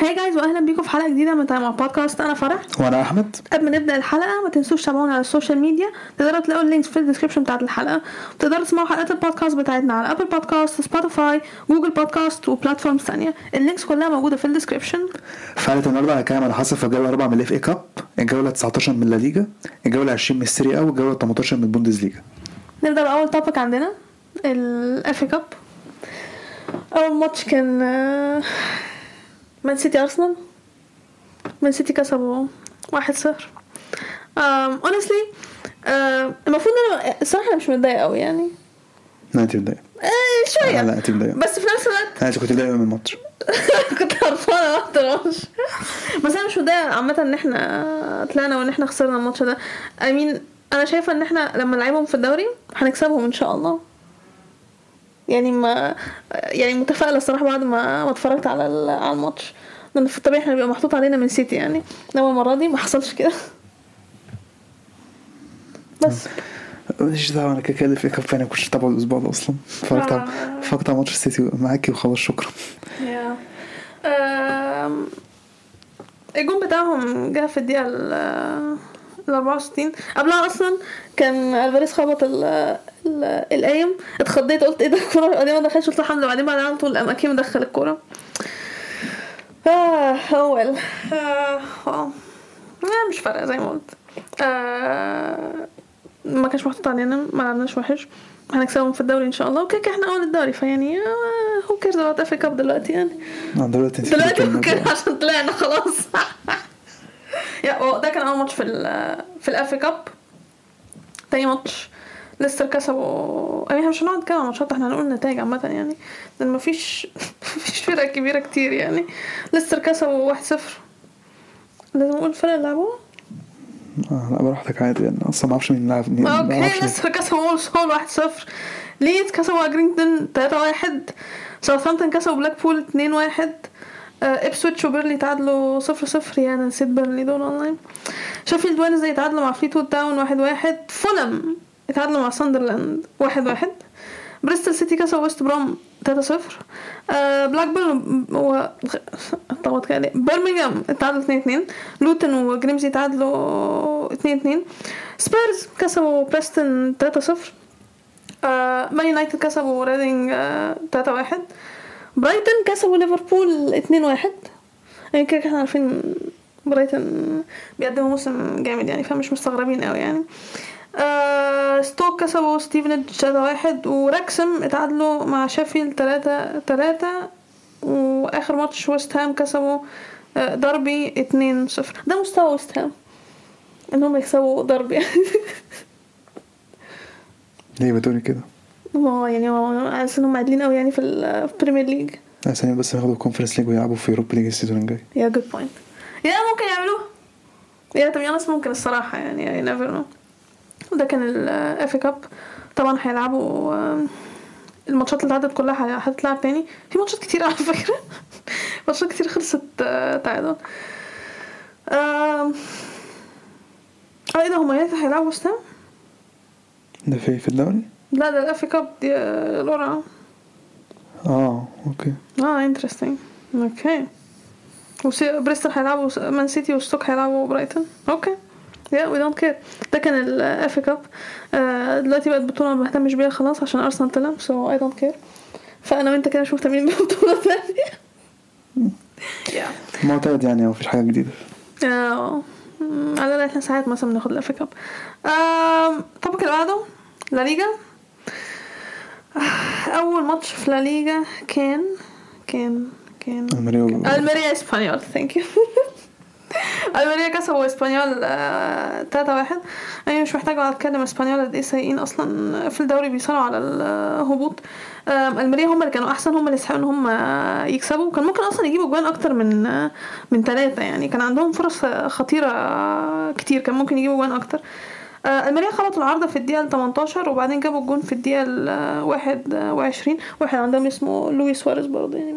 Hi guys واهلا بيكم في حلقة جديدة من تايم بودكاست أنا فرح. وأنا أحمد. قبل ما نبدأ الحلقة ما تنسوش تتابعونا على ال social media تقدروا تلاقوا ال links في ال description بتاعت الحلقة. وتقدروا تسمعوا حلقات البودكاست بتاعتنا على Apple Podcasts Spotify Google Podcasts و platforms ثانية ال links كلها موجودة في ال description في حلقه النهارده هنتكلم على حصل في الجولة الرابعة من ال FA Cup الجولة 19 من La Liga الجولة 20 من ال Serie A والجوله 18 من ال Bundesliga نبدأ بأول topic عندنا ال FA Cup أول ماتش كان آه، مان سيتي ارسنال مان سيتي كسبوا واحد صفر honestly المفروض ان أنا الصراحه أنا مش متضايقة قوي يعني. لا أنت متضايقة. آه، شوية. لا أنت متضايقة. بس في نفس الوقت أنا كنت متضايقة من الماتش. كنت قرفانه ما بس أنا مش متضايقة. عامة إن إحنا طلعنا وإن إحنا خسرنا الماتش ده. I mean أنا شايفة إن إحنا لما نلعبهم في الدوري هنكسبهم إن شاء الله. يعني ما يعني متفائلة الصراحة بعد ما ما اتفرجت على على الماتش. لأن في الطبيعي إحنا بيبقى محطوط علينا من سيتي يعني. انما المرة دي ما حصلش كده. بس. ماليش دعوة أنا كده كده اي كاب فانا كنتش متابعه الأسبوع ده أصلا. اتفرجت على آه. اتفرجت على ماتش السيتي معاكي وخلاص شكرا. يا الجون بتاعهم جه في الدقيقة ال ال 64 قبلها أصلا كان ألفاريز خبط ال ال القايم اتخضيت قلت إيه ده؟ الكورة بعدين ما دخلش قلت الحمد لله. بعدين بعد على طول قام أكيد مدخل الكورة. آه أول. آه آه. آه، مش فارقة زي ما قلت. آه ما كانش محطوط علينا ما لعبناش وحش. هنكسبهم في الدوري إن شاء الله. وكده كده إحنا أول الدوري فيعني هو cares about FA Cup دلوقتي يعني؟ دلوقتي دلوقتي ممكن. عشان طلعنا خلاص. يا ده كان أول ماتش في ال في ال FA Cup تاني ماتش ليستر كسبوا. يعني إحنا مش هنقعد نتكلم عن ماتشات إحنا هنقول النتائج عامة يعني. لأن مفيش مفيش فرق كبيرة كتير يعني. ليستر كسبوا 1-0 لازم أقول الفرق اللي لعبوها؟ آه لا براحتك عادي يعني. أصلا ما أعرفش مين لعب مين okay. ليستر كسبوا Walsall 1-0 ليدز كسبوا Accrington 3-1 ساوثهامبتون كسبوا بلاكبول 2-1 آه، ابسويتش وبيرنلي تعادلوا 0-0 يعني أنا نسيت بيرنلي دول اونلاين شيفيلد وينزداي تعادلوا مع فليتوود تاون 1-1 فولم اتعادلوا مع ساندرلاند 1-1 بريستل سيتي كسبوا ويست بروم 3-0 آه بلاكبيرن و اتلخبطت كده ليه؟ بيرمنجهام اتعادلوا 2-2 لوتن وجريمسبي تعادلوا 2-2 سبيرز كسبوا بريستون 3-0 آه مان يونايتد كسبوا ريدنج آه 3-1 برايتون كسبوا ليفربول 2-1 يعني كده إحنا عارفين برايتون بيقدموا موسم جامد يعني فمش مستغربين قوي يعني. ستوك كسبوا ستيفنيج 3-1 وراكسم اتعادلوا مع شيفيلد 3 3 وآخر ماتش ويست هام كسبوا آه، داربي 2-0 ده مستوى ويست هام إنهم يكسبوا داربي. ليه بتقولي كده؟ ما هو يعني هو حاسس إنهم عادلين قوي يعني في ال- في البريمير ليج ثانية بس ياخدوا الكونفرنس ليج ويلعبوا في يوروبا ليج ال season الجاي. yeah good point yeah ممكن يعملوه. yeah طب ناس ممكن الصراحة يعني you never know وده كان ال FA Cup طبعا هيلعبوا الماتشات اللي عدت كلها هتتلعب تاني. في ماتشات كتير على فكرة. ماتشات كتير خلصت آه، تعادل. آه إيه ده هما يونايتد هيلعبوا وست؟ ده في في الدوري؟ لا ده ال FA Cup دي آه، القرعة آه okay. آه interesting okay. وسي... بريستول هيلعبوا مان سيتي وستوك هيلعبوا برايتون. okay. Yeah we don't care ده كان ال FA Cup آه دلوقتي بقت بطولة ما بهتمش بيها خلاص عشان أرسنال طلع so I don't care فأنا وأنت كده مش مهتمين ببطوله ثانية يا معتاد يعني مفيش حاجة جديدة. آه على الأقل إحنا ساعات مثلا بناخد ال FA Cup الطبق اللي بعده لا ليجا. آه، أول ماتش في لا ليجا كان كان كان. الميريا الميريا إسبانيول thank you الميريا كسبوا اسبانيول آه، 3 1 أنا مش محتاجة أتكلم إسبانيول قد إيه سيئين أصلا في الدوري بيصارعوا على الهبوط. آم، الميريا هم اللي كانوا أحسن هم اللي يستحقوا إن هم آه، يكسبوا. كان ممكن أصلا يجيبوا جوان أكتر من آه، من ثلاثة يعني. كان عندهم فرص آه، خطيرة آه، كتير. كان ممكن يجيبوا جوان أكتر. آه، الميريا خبطوا العارضة في الدقيقة ال 18 وبعدين جابوا الجون في الدقيقة ال 21 واحد عندهم اسمه لويس سواريز برضه يعني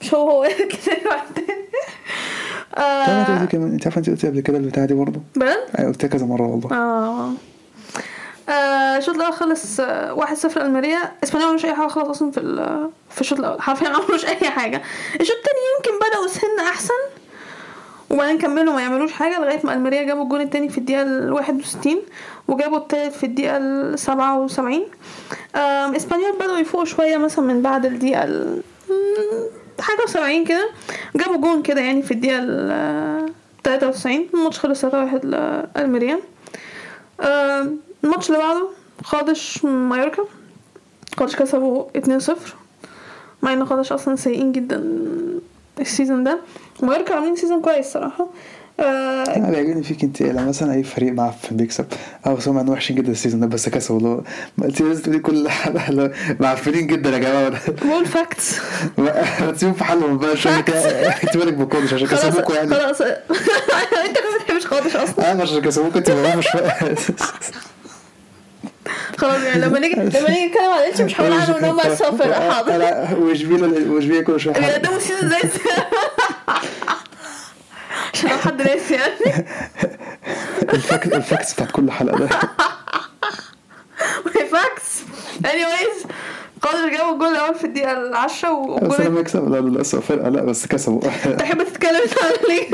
مش هو هو كده. واحد تاني آه، كمان أنت عارفه أنت قلت قبل كده البتاعة دي برضه؟ بجد؟ أيوه قلتها كذا مرة والله. آه. آه، الشوط الأول خلص آه، واحد صفر الميريا إسبانيول مش أي حاجة خالص أصلا في في الشوط الأول. حرفيا ما عملوش أي حاجة. الشوط التاني يمكن بدأوا سنة وبعدين كملوا ما يعملوش حاجة لغاية ما الميريا جابوا الجون التاني في الدقيقة ال 61 وجابوا التالت في الدقيقة ال 77 آم، إسبانيول بدأوا يفوقوا شوية مثلا من بعد الدقيقة ال حاجة و70 كده. جابوا جون كده يعني في الدقيقة ال 93 الماتش خلص 3-1 لالميريا آم، الماتش اللي بعده قادش مايوركا. قادش كسبوا 2-0 مع إن قادش أصلا سيئين جدا ال season ده. مايوركا عاملين season كويس صراحة. آه أنا بيعجبني فيك انت لما مثلا أي فريق معفن بيكسب. آه بس هم كانوا وحشين جدا ال season ده بس كسبوا اللي انت لازم تقولي كل حاجة. معفنين جدا يا جماعة. بقول facts تسيبهم في حالهم بقى شوية كده انت مالك بقادش عشان كسبوكوا يعني. خلاص. انت ما بتحبش قادش أصلا. آه عشان كسبوكوا انت مش خلاص يعني لما نيجي لما نيجي نتكلم على الاتش مش هقول عنهم إن هم اسوء فرقه حاضر. لا وإشبيلية وإشبيلية كل شوية. بيقدموا season زي عشان حد ناسي يعني؟ ال facts ال facts بتاعت كل حلقة ده. facts anyways قادش جابوا الجول الأول في الدقيقة العاشرة بس والجول لما يكسب لا للأسف. فرقه لا بس كسبوا. تحب تتكلم عن ليه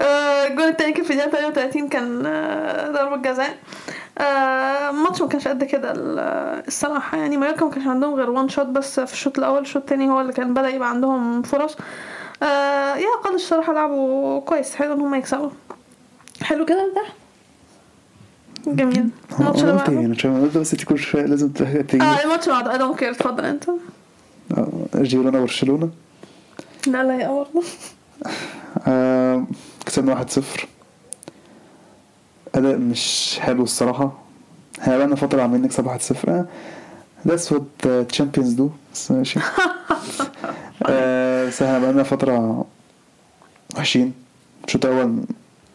آه، الجول التاني كان في الدقيقة 38 كان آه، ضربة جزاء. آه، الماتش ما كانش قد كده. ال- الصراحة يعني مايوركا ما كانش عندهم غير one shot بس في الشوط الأول. الشوط التاني هو اللي كان بدأ يبقى عندهم فرص. آه، yeah قادش الصراحة لعبوا كويس. حلو إن هم يكسبوا. حلو كده ده جميل. الماتش اللي بعده؟ أنا مش قلت بس أنت كل شوية لازم تيجي. آه الماتش اللي بعده. I don't care. اتفضل أنت. آه، جيرونا برشلونه لا لا يا برضه آه، كسبنا 1-0 أداء مش حلو الصراحة. إحنا بقالنا فترة عمالين نكسب 1-0 آه، That's what the champions do. بس ماشي. آه، بس إحنا بقالنا فترة وحشين. الشوط الأول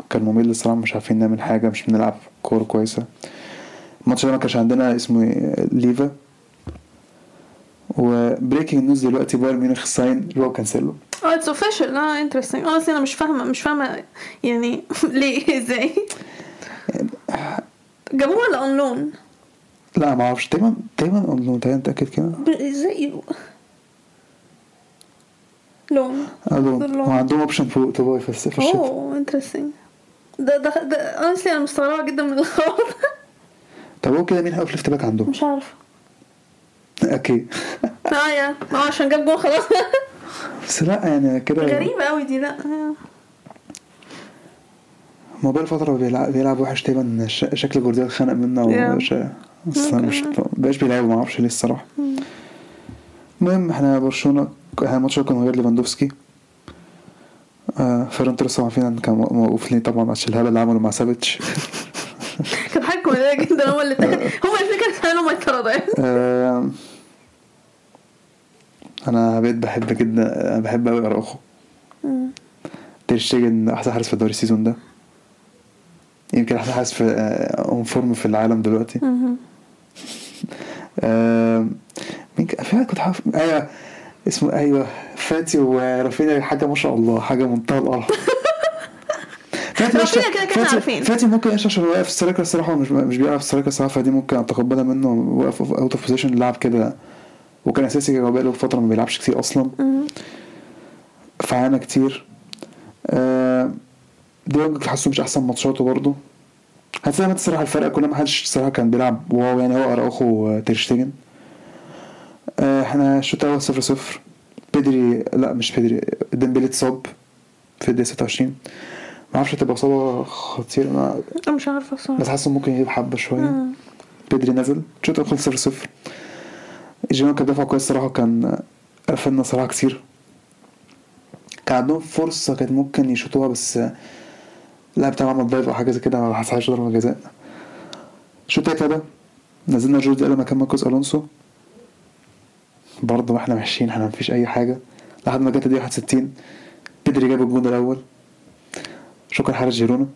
كان ممل الصراحة مش عارفين نعمل حاجة مش بنلعب كورة كويسة. الماتش ده ما كانش عندنا اسمه إيه؟ ليفا. و breaking news دلوقتي بايرن ميونخ sign جواو كانسيلو. آه it's official آه interesting آه أنا مش فاهمة مش فاهمة يعني ليه إزاي؟ جابوه ولا on loan لا ما أعرفش. تقريبا تقريبا اون تقريبا متاكد كده. إزاي loan. قالوا دول هو عندهم option to buy في الشتاء oh interesting ده ده ده honestly أنا مستغربة جدا من الخبر. طب هو كده مين هيقف left back عندهم؟ مش عارفة. okay آه yeah. آه عشان جاب جون خلاص. بس لا يعني كده غريبة قوي دي لا. هو بقى فترة بيلعب, بيلعب وحش تقريبا شكل جوارديولا اتخانق منه Yeah. بس مش مبقاش بيلعبوا ما أعرفش ليه الصراحة. المهم إحنا برشلونة إحنا الماتش كان غير ليفاندوفسكي. آه فيران توريس طبعا فينا كان موقوف ليه طبعا عشان الهبل اللي عمله مع سافيتش. كانت حاجة كوميديه جدا هما اللي هما الاثنين كانوا يعني آه أنا بقيت بحب جدا بحب قوي أراوخو. مم. تير شتيجن أحسن حارس في الدوري ال season ده. يمكن أحسن حارس في on form في العالم دلوقتي. آه مين في واحد كنت حافظ أيوه اسمه أيوه فاتي ورافينيا حاجة ما شاء الله حاجة منتهى القرف فاتي مش- رافينيا كده كده فاتي- عارفين. فاتي ممكن يعيش عشان واقف striker الصراحة ومش مش بيلعب striker الصراحة فدي ممكن أتقبلها منه واقف out of position لعب كده. وكان أساسي هو بقاله فترة ما بيلعبش كتير أصلا. فعانى كتير. آه ديونج حاسه مش أحسن ماتشاته برضه. هتلاقي مات الصراحه الفرق كلها؟ ما حدش الصراحه كان بيلعب wow يعني هو أراوخو وتيرشتيجن آه إحنا الشوط الأول 0 0 بيدري لا مش بيدري. ديمبيلي اتصاب في الدقيقة 26 ما أعرفش هتبقى إصابة خطيرة أنا- أنا مش عارفة الصراحه بس حاسه ممكن يجيب حبة شوية. مم. بيدري نزل الشوط الأول 0 0 جيرونا كان دفع كويس الصراحه كان قفلنا صراحة كتير. كان عندهم فرصة كانت ممكن يشوطوها بس بتاعهم عمل دايف أو حاجة زي كده ما حسبهاش ضربة جزاء. الشوط التالت ده نزلنا جوردي ألبا مكان ماركوس ألونسو. برضه إحنا ماشيين إحنا مفيش أي حاجة. لحد ما جت الدقيقه 61 بيدري جاب الجون الأول. شكرا حارس جيرونا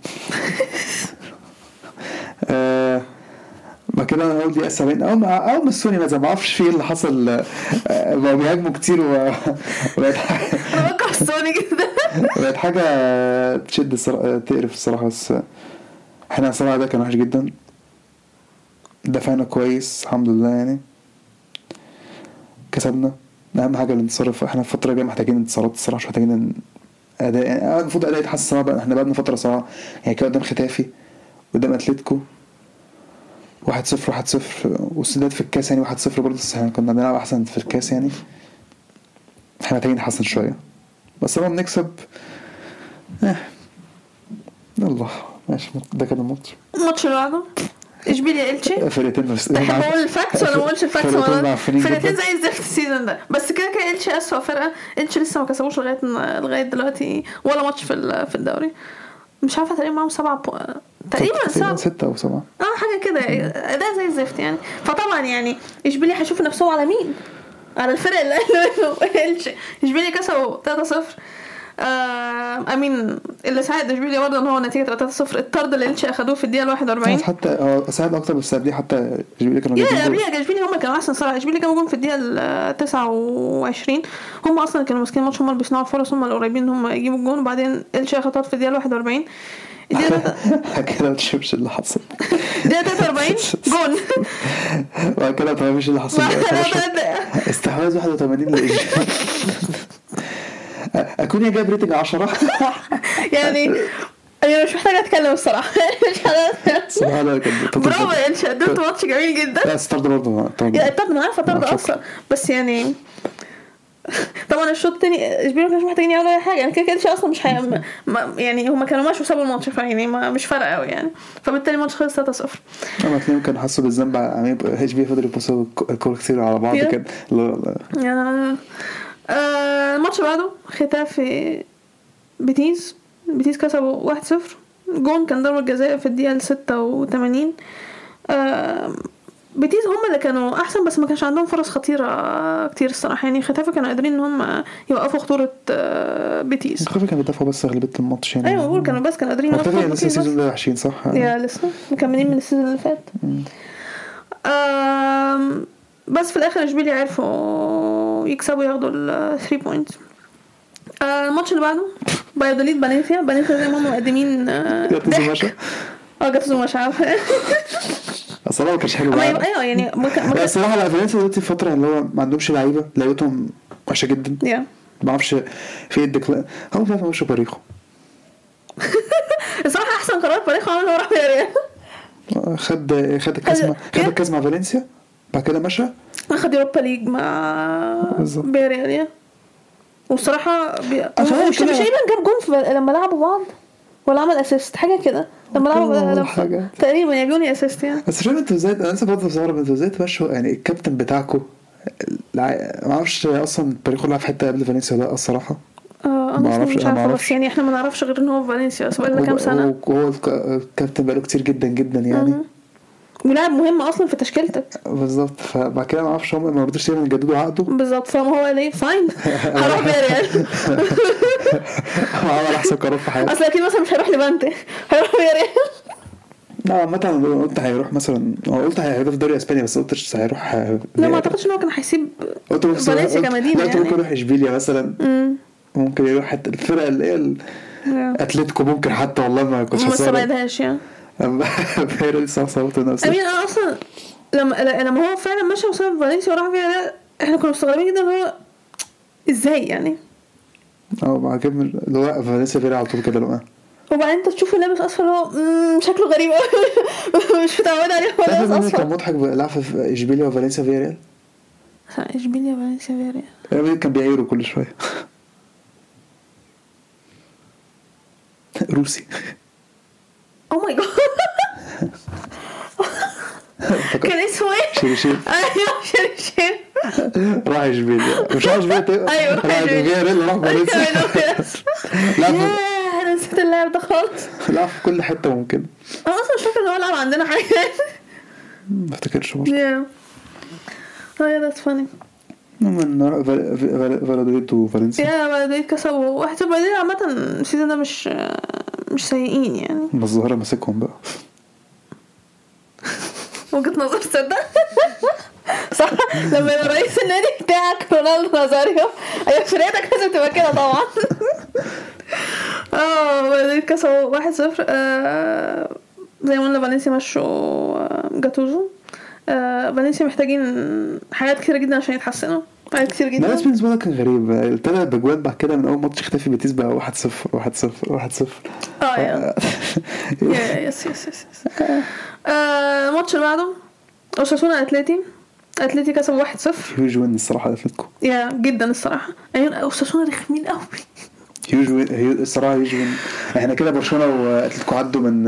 آه ما كده أنا أقول دقيقه 70 اول ما ما السوني نزل ما أعرفش في إيه اللي حصل. آه، بقوا بيهاجموا كتير و- بكره السوني جدا. بقت حاجة تشد الصراحه تقرف الصراحة بس إحنا الصراحة ده كان وحش جدا. دفعنا كويس الحمد لله يعني. كسبنا. أهم حاجة الانتصار إحنا الفترة الجاية محتاجين انتصارات الصراحة مش محتاجين أداء يعني آه، المفروض أداء يتحسن إحنا بقالنا فترة صراحة يعني كده قدام ختافي قدام أتلتيكو. 1 0 1 0 والسداد في الكاس يعني 1 0 برضه بس إحنا كنا بنلعب أحسن في الكاس يعني. إحنا محتاجين نحسن شوية. بس لما بنكسب آه يلا. ماشي. ده كان الماتش. الماتش اللي بعده اشبيليا إلتشي؟ فرقتين بس. احب أقول ال facts ولا ما اقولش ال facts فرقتين. زي الزفت ال season ده. بس كده كده إلتشي أسوأ فرقة. إلتشي لسه ما كسبوش لغاية لغاية دلوقتي. ولا ماتش في في الدوري. مش عارفة تقريبا معاهم سبعة بو... تقريبا سبعة ستة أو سبعة. آه حاجة كده. أداء زي الزفت يعني. فطبعا يعني اشبيليا هيشوفوا نفسهم على مين؟ على الفرق اللي قالوا إشبيليا كسبوا 3-0 آه امين اللي ساعد إشبيليا برضه إن هو نتيجة 3-0 الطرد اللي التشي أخدوه في الدقيقة 41 ساعد حتى هو ساعد أكتر بس قبليه حتى جيبيلي كانوا جايبين. قبليها إشبيليا هم كانوا أحسن صراحة. إشبيليا كانوا جون في الدقيقة ال 29 هم أصلا كانوا ماسكين الماتش هم اللي بيصنعوا الفرص هم اللي قريبين إن هم يجيبوا الجون. وبعدين التشي خطط في الدقيقة 41 الدقيقه كده ما تشوفش اللي حصل. الدقيقه 43 جون وبعد كده ما تفهمش اللي حصل. استحواذ 81 لإيجي أكون يا جايب ريتنج 10 يعني أنا مش محتاجة أتكلم الصراحة. مش محتاجة- كان برافو يا التشي قدمت ماتش جميل جدا. لا ستارت برضه طرد. يا الطرد أنا عارفة طرد. أصلا. بس يعني طبعا الشوط التاني اشبيليا ما كانش محتاجين يعملوا أي حاجة. يعني كده كده أصلا مش هي... ما... يعني هما كانوا ماشوا وسابوا الماتش فيعني ما مش فارقة قوي يعني. فبالتالي الماتش خلص 3-0 اما تلاقيهم كانوا حسوا بالذنب عمالين اتش بي فضلوا يبصوا الكوره كتير على بعض. كده. لا لا. يعني آه الماتش بعده ختافي بيتيز بيتيز كسبوا 1-0 جون كان ضربة جزاء في الدقيقة 86 آه بيتيز هم اللي كانوا أحسن بس ما كانش عندهم فرص خطيرة كتير الصراحة. يعني ختافي كانوا قادرين إن هم يوقفوا خطورة آه، بيتيز. خافي كان بيدافعوا بس غالبية الماتش يعني. أيوه بقول كانوا بس كانوا قادرين يوقفوا خافي لسه. السيزون ده وحشين صح؟ يا لسه مكملين من السيزون اللي فات. بس في الآخر إشبيليا عرفوا يكسبوا ياخدوا ال 3 بوينتس الماتش اللي بعده بايودوليد بانيفيا بانيفيا زي ما هم مقدمين آه، ضحك. ماشا آه جاتوزو مش عارفه الصراحه ما كانش حلو. أيوه يعني ما ما لا الصراحة لا فالنسيا دلوقتي فترة اللي هو ما عندهمش لعيبة لعيبتهم وحشة جدا يا ما أعرفش في الدكلا هم مش عارف مشوا باريخو الصراحة أحسن قرار باريخو عمله هو راح ريال خد خد الكاس خد إيه؟ الكاس مع فالنسيا بعد كده مشى اخد يوروبا ليج مع بالظبط. بيريال يا. والصراحه بي... مش تقريبا جاب جون في... لما لعبوا بعض ولا عمل أسيست حاجة كده لما لعبوا. تقريبا يا assist يعني بس شوف أنتوا إزاي أنا لسه برضه مستغرب أنتوا إزاي تمشوا يعني الكابتن بتاعكم ما أعرفش أصلا باريخو لعب في حتة قبل فالنسيا لأ الصراحة آه أنا مش عارفة. بس يعني إحنا ما نعرفش غير إن هو في فالنسيا بس بقالنا كام سنة الك- الكابتن بقاله كتير جدا جدا يعني. ولاعب مهم أصلا في تشكيلتك. بالظبط. فبعد كده ما أعرفش هم ما رضوش تقريبا يجددوا عقده. بالظبط. فما هو ليه fine. هروح فيا ريال. هو عمل أحسن قرار في حياته. أصل أكيد مثلا مش هيروح ليفانتي. هيروح بيريال. لا عامة قلت هيروح مثلا هو قلت هيروح في دوري إسبانيا بس قلتش هيروح لا ما أعتقدش إن هو كان هيسيب فالنسيا كمدينة قلت ممكن يعني. يروح إشبيليا مثلا. ممكن يروح حتى الفرقة اللي هي أتلتيكو ممكن حتى والله ما كنتش ما استبعدهاش يعني. لسه صوت نفسي امين أنا أصلا لما لما هو فعلا مشى وساب فالنسيا وراح فيها إحنا كنا مستغربين جدا هو إزاي يعني آه بعد كده اللي هو فالنسيا فيرا على طول كده لو وبعدين انت تشوفه لابس اصفر هو شكله غريب قوي مش متعود عليه هو لابس مين كان اصفر مضحك بيلعب في اشبيليا وفالنسيا فيا ريال اشبيليا فالنسيا فيريال الراجل كان بيعيره كل شوية روسي أو ماي جاد كان اسمه إيه؟ شيرشير أيوه شرشير راح اشبيليا مش راح اشبيليا تق- أيوة، راح ريال راح في- ياه أنا نسيت اللاعب ده خالص لعب في كل حتة ممكن أنا أصلا مش فاكر إن هو لعب عندنا حاجة. ما افتكرش برضه. Yeah. That's funny. من فال- فال- فالادوليد وفالنسيا يا بلدية كسبوا واحد بلدية عامة السيزون ده مش مش سيئين يعني. الظاهره ماسكهم بقى. وجهة نظر تصدق صح. لما يبقى رئيس النادي بتاعك رونالدو نازاريو. أيوه فرقتك لازم تبقى كده طبعا. آه بلدية كسبوا واحد صفر. آه، زي ما قلنا فالنسيا مشوا آه، جاتوزو. آه، فالنسيا محتاجين حاجات كتيرة جدا عشان يتحسنوا. آه، كتير جدا. دالاس بالنسبة لي كان غريب التلات بجوان بعد كده من أول ماتش اختفي بيتيس بقى 1 0 1 0 1 0 آه يا yes yes yes آه، الماتش اللي بعده أوساسونا اتلتي اتلتي كسب 1-0 huge win الصراحة اتلتيكو يا جدا الصراحة. يعني أوساسونا رخمين قوي huge win الصراحة huge win. إحنا كده برشلونة واتلتيكو عدوا من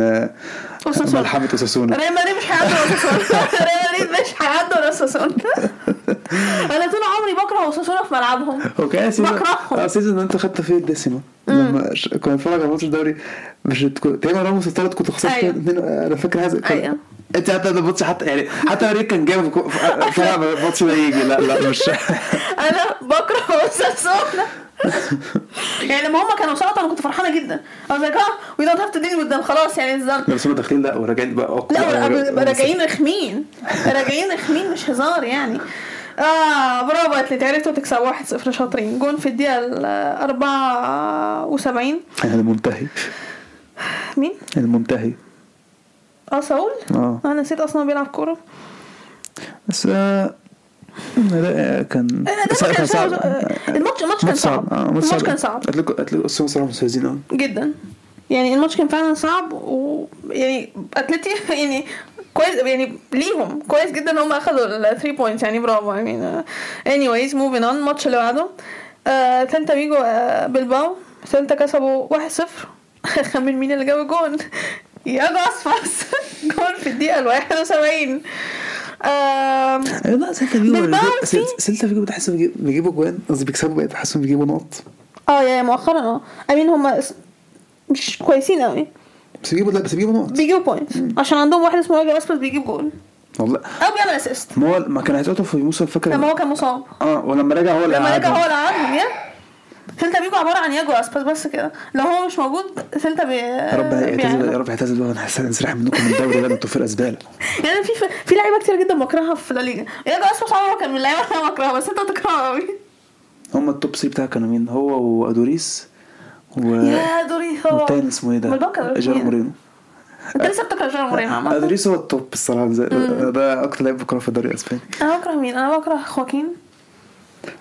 آه، أوساسونا. ملحمه اوساسونا ريال مدريد مش هيعدوا اوساسونا ريال مدريد مش هيعدوا اوساسونا أنا طول عمري بكره اوساسونا في ملعبهم. أوكي سيزون بكرههم. آه سيزون أنت خدت فيه الدسمه لما كنا بنتفرج على ماتش الدوري مش تقريبا راموس الثالث كنت خسرت أيوة. اتنين. أنا فاكر هذا أيوة. أنت حتى الماتش حتى يعني حتى اوريك كان جايب كو- فرق الماتش ده يجي. لا لا مش أنا بكره اوساسونا يعني لما هم كانوا سقطوا أنا كنت فرحانة جدا. was like آه وي دونت هاف تو ديل وذ خلاص يعني الزن بس هم داخلين لا وراجعين بقى. لا راجعين رخمين. راجعين رخمين مش هزار يعني. آه برافو أتلتي. عرفتوا تكسبوا 1-0 شاطرين. جون في الدقيقة ال 74 يعني المنتهي مين؟ المنتهي آه ساول؟ آه. أنا نسيت أصلا بيلعب كورة. بس آه، لا كان كان صعب. الماتش الماتش كان صعب. آه، الماتش كان صعب. اتلتيكو اتلتيكو صراحة مستفزين قوي جدا. يعني الماتش كان فعلا صعب ويعني اتلتي يعني كويس يعني ليهم. كويس جدا إن هم أخذوا ال 3 points يعني برافو. I mean uh, anyways moving on. الماتش اللي بعده. آه، سيلتا فيجو آه، بلباو. سيلتا كسبوا 1-0 خمن مين اللي جاب الجون؟ ياجو أسباس جون في الدقيقة ال 71 آم، لا سيلتا فيجو بلباو في- سيلتا فيجو بتحس بيجي- بيجيبوا جوان قصدي بيكسبوا بقيت بحسهم بيجيبوا نقط. آه يا مؤخرا آه. Mean هم مش كويسين قوي بس بيجيبوا لا بس بيجيبوا نقط. بيجيبوا points عشان عندهم واحد اسمه ياجو أسباس بيجيب جول. والله. أو بيعمل assist ما هو ما كان هيتقطعوا في موسى فاكر؟ لما هو كان مصاب. آه ولما رجع هو اللي لما رجع. هو اللي قعدهم سيلتا فيجو عبارة عن ياجو أسباس بس كده. لو هو مش موجود سيلتا بي يا رب. يا رب يعتزل بقى أنا هنسرح منكم من الدوري ده أنتوا فرقة زبالة. يعني في في لعيبة كتير جدا بكرهها في لا ليجا. ياجو أسباس عمره كان من اللعيبة اللي أنا بكرهها بس أنت بتكرهها قوي هم ال top 3 بتاعك كانوا مين؟ هو وأدوريس و يا دوري هو والتاني اسمه إيه ده؟ مين؟ مورينو. أنت لسه بتكره جيرارد مورينو عامة. أدوريس هو ال top الصراحة. زي- ده أكتر لعيب بكره في الدوري الإسباني. أنا بكره مين؟ أنا بكره خواكين.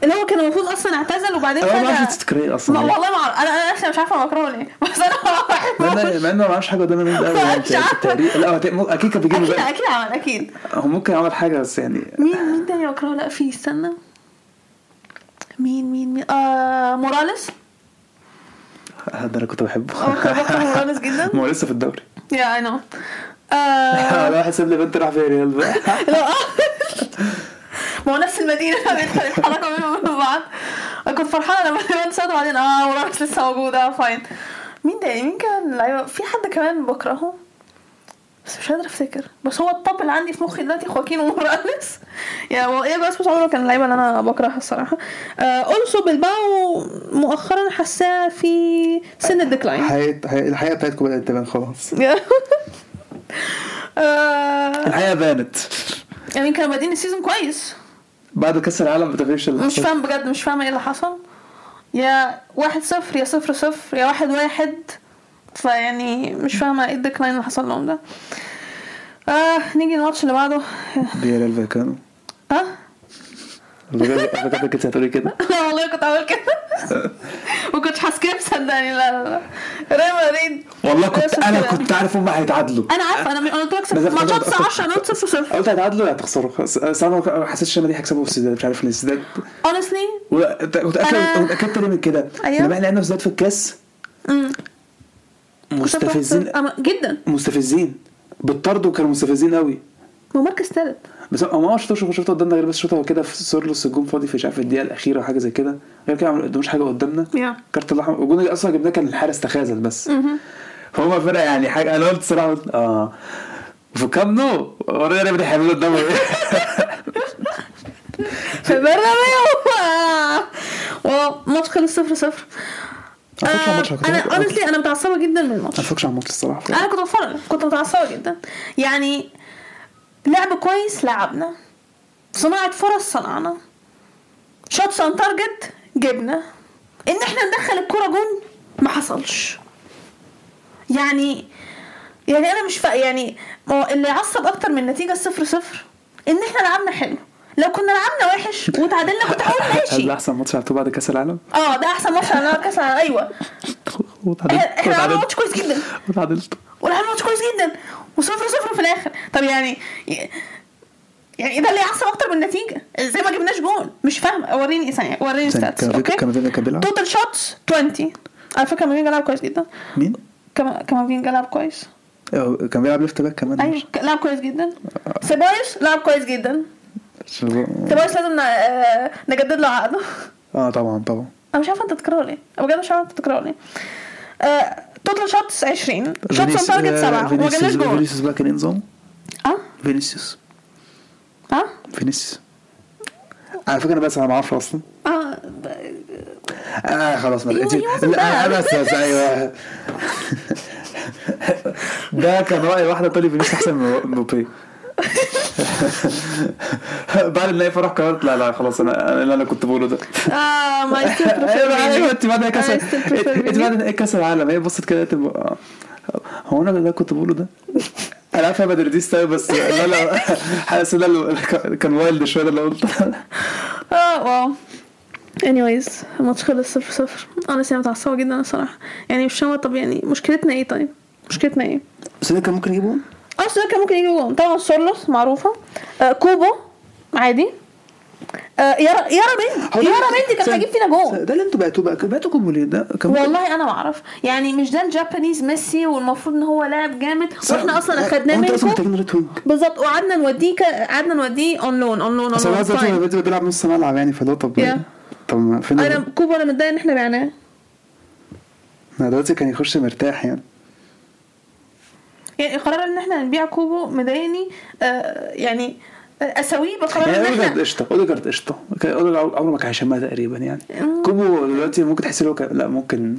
اللي هو كان المفروض أصلا اعتزل وبعدين أنا ما أعرفش تتكرر أصلا. ما. والله ما أعرف. أنا أنا نفسي مش عارفة بكرهه ليه بس أنا بحبه انه مع انه ما عملش حاجة قدام مش الاهلي يعني لا أكيد كان بيجيب أكيد. أكيد عمل أكيد. هو ممكن عمل حاجة بس يعني مين مين تاني بكرهه لا في استنى. مين مين مين؟ آه موراليس. ده أنا كنت بحبه. كنت بكره موراليس جدا. ما هو لسه في الدوري. yeah I know أنا واحد ساب ليفانتي راح فياريال بقى. لا. ما هو نفس المدينة بيدخل يتحركوا منهم من بعض. أنا كنت فرحانة لما اليوم صعدوا بعدين آه موراليس لسه موجودة. فاين مين تاني؟ مين كان لعيبة في حد كمان بكرهه؟ بس مش قادرة أفتكر. بس هو ال top اللي عندي في مخي دلوقتي خواكين وموراليس يا هو إيه بس؟ عمره كان اللعيبة اللي أنا بكرهها الصراحة. آه also بلباو مؤخرا حاساه في سن ال decline. الحقيقة الحقيقة بتاعتكم بدأت تبان خلاص. آه، الحقيقة بانت. يعني كانوا بادئين ال season كويس. بعد كأس العالم بتغيرش اللي مش. فاهم بجد مش فاهمة إيه اللي حصل. يا واحد صفر يا صفر صفر يا واحد واحد. فيعني مش فاهمة إيه ال decline اللي حصل لهم ده. آه نيجي الماتش اللي بعده. رايو فايكانو آه فاكر كنت هتقولي كده لا والله كنت عامل كده. ما كنتش ه skip صدقني لا لا لا. ريال مدريد والله كنت أنا. كنت عارف هم هيتعادلوا. أنا عارفة أنا أنا قلت لك ماتشات كنت- 10 نوت صفر صفر. قلت هيتعادلوا يا هتخسروا بس بس أنا ما حسيتش إن دي هيكسبوا في السوسيداد مش عارف ليه السوسيداد أنا- متاكد ليه من كده. لما إحنا لعبنا في السوسيداد في الكاس مستفزين جدا. مستفزين. بالطرد كانوا مستفزين قوي ما مركز ثالث بس هو ما شفتوش ما شفته قدامنا غير بس شفته هو كده في سورلوث الجون فاضي في مش عارف الدقيقة الأخيرة وحاجه زي كده. غير كده ما قدموش حاجة قدامنا. يا. كارت الاحمر والجون اللي أصلا جبناه كان الحارس تخاذل بس. فهم فرق يعني حاجة أنا قلت صراحة آه. في كامب نو؟ ورينا هيعملوا قدامه. في برنابيو وماتش خلص صفر صفر. ما اتفرجش على الماتش، آه، كنت أنا honestly أنا متعصبة جدا من الماتش ما اتفرجش على الماتش الصراحة. أنا كنت بتفرج كنت متعصبة جدا. يعني لعب كويس لعبنا. صناعة فرص صنعنا. shots on target جبنا. إن إحنا ندخل الكرة جون ما حصلش. يعني يعني أنا مش فا يعني اللي يعصب أكتر من النتيجة الصفر صفر. إن إحنا لعبنا حلو. لو كنا لعبنا وحش وتعادلنا كنت هقول هل ماشي ده أحسن ماتش لعبتوه بعد كأس العالم؟ آه ده أحسن ماتش على كأس العالم. أيوه. وتعادلت إحنا عملنا ماتش كويس جدا. وتعادلت. ولعبنا ماتش كويس جدا. وصفر صفر في الآخر. طب يعني يعني ده اللي يعصب أكتر من النتيجه إزاي ما جبناش جول مش فاهم وريني ثانية. وريني stats okay؟ total shots 20 على فكرة كامافينجا لعب كويس جدا؟ مين؟ كامافينجا لعب كويس؟ كان بيلعب left back كمان أيوه لعب كويس جدا. سيبايوس لعب كويس جدا. سيبايوس لازم آه، نجدد له عقده. آه طبعا طبعا. أنا مش عارفة أنت تكرهه ليه. بجد مش عارفة أنت تكرهه ليه. total shots 20 shots on target 7 وما جبناش جول فينيسيوس بقى كان إيه نظام؟ آه فينيسيوس آه فينيسيوس على فكره أنا بس أنا ما أعرفش أصلا آه آه خلاص ما لا bad. بس بس أيوه ده كان راي واحدة تقول لي فينيسيوس احسن من مبابي بعد النهاية فرح قررت لا لا خلاص أنا اللي أنا كنت بقوله ده. آه ما أيوه أنت بعد كاس prefer إنت. بعد كاس العالم؟ هي بصت كده تبقى هو أنا اللي كنت بقوله ده؟ أنا عارف أنا madridista أوي، بس لا لا حاسس ده اللي كان wild شوية اللي قلته. آه wow. Anyways الماتش خلص صفر صفر. أنا سنة متعصبة جدا الصراحة. يعني مش فاهمة طب يعني مشكلتنا إيه طيب؟ مشكلتنا إيه؟ بس كان ممكن يجيبه أصلا كان ممكن يجي جون طبعا سورلوث معروفة. آه كوبو عادي. آه يارا بنت يارا بنت كان هيجيب فينا جون. ده اللي أنتوا بعتوه بقى. بعتوا كوبو ليه؟ ده كان والله أنا ما أعرف. يعني مش ده ال Japanese ميسي والمفروض إن هو لاعب جامد؟ وإحنا أصلا أخدناه منكم wing بالظبط. وقعدنا نوديه قعدنا نوديه on loan on loan on loan بيلعب نص ملعب يعني فده طب. طب فين أنا كوبو أنا متضايق إن إحنا بعناه. ما دلوقتي كان يخش مرتاح يعني. يعني قرار إن إحنا نبيع كوبو مضايقني آه يعني آه، اسويه بقرار يعني إن اوديجارد قشطة اوديجارد قشطة. اوديجارد عمره ما كان هيشمها تقريبا يعني. كوبو دلوقتي ممكن تحس له لا ممكن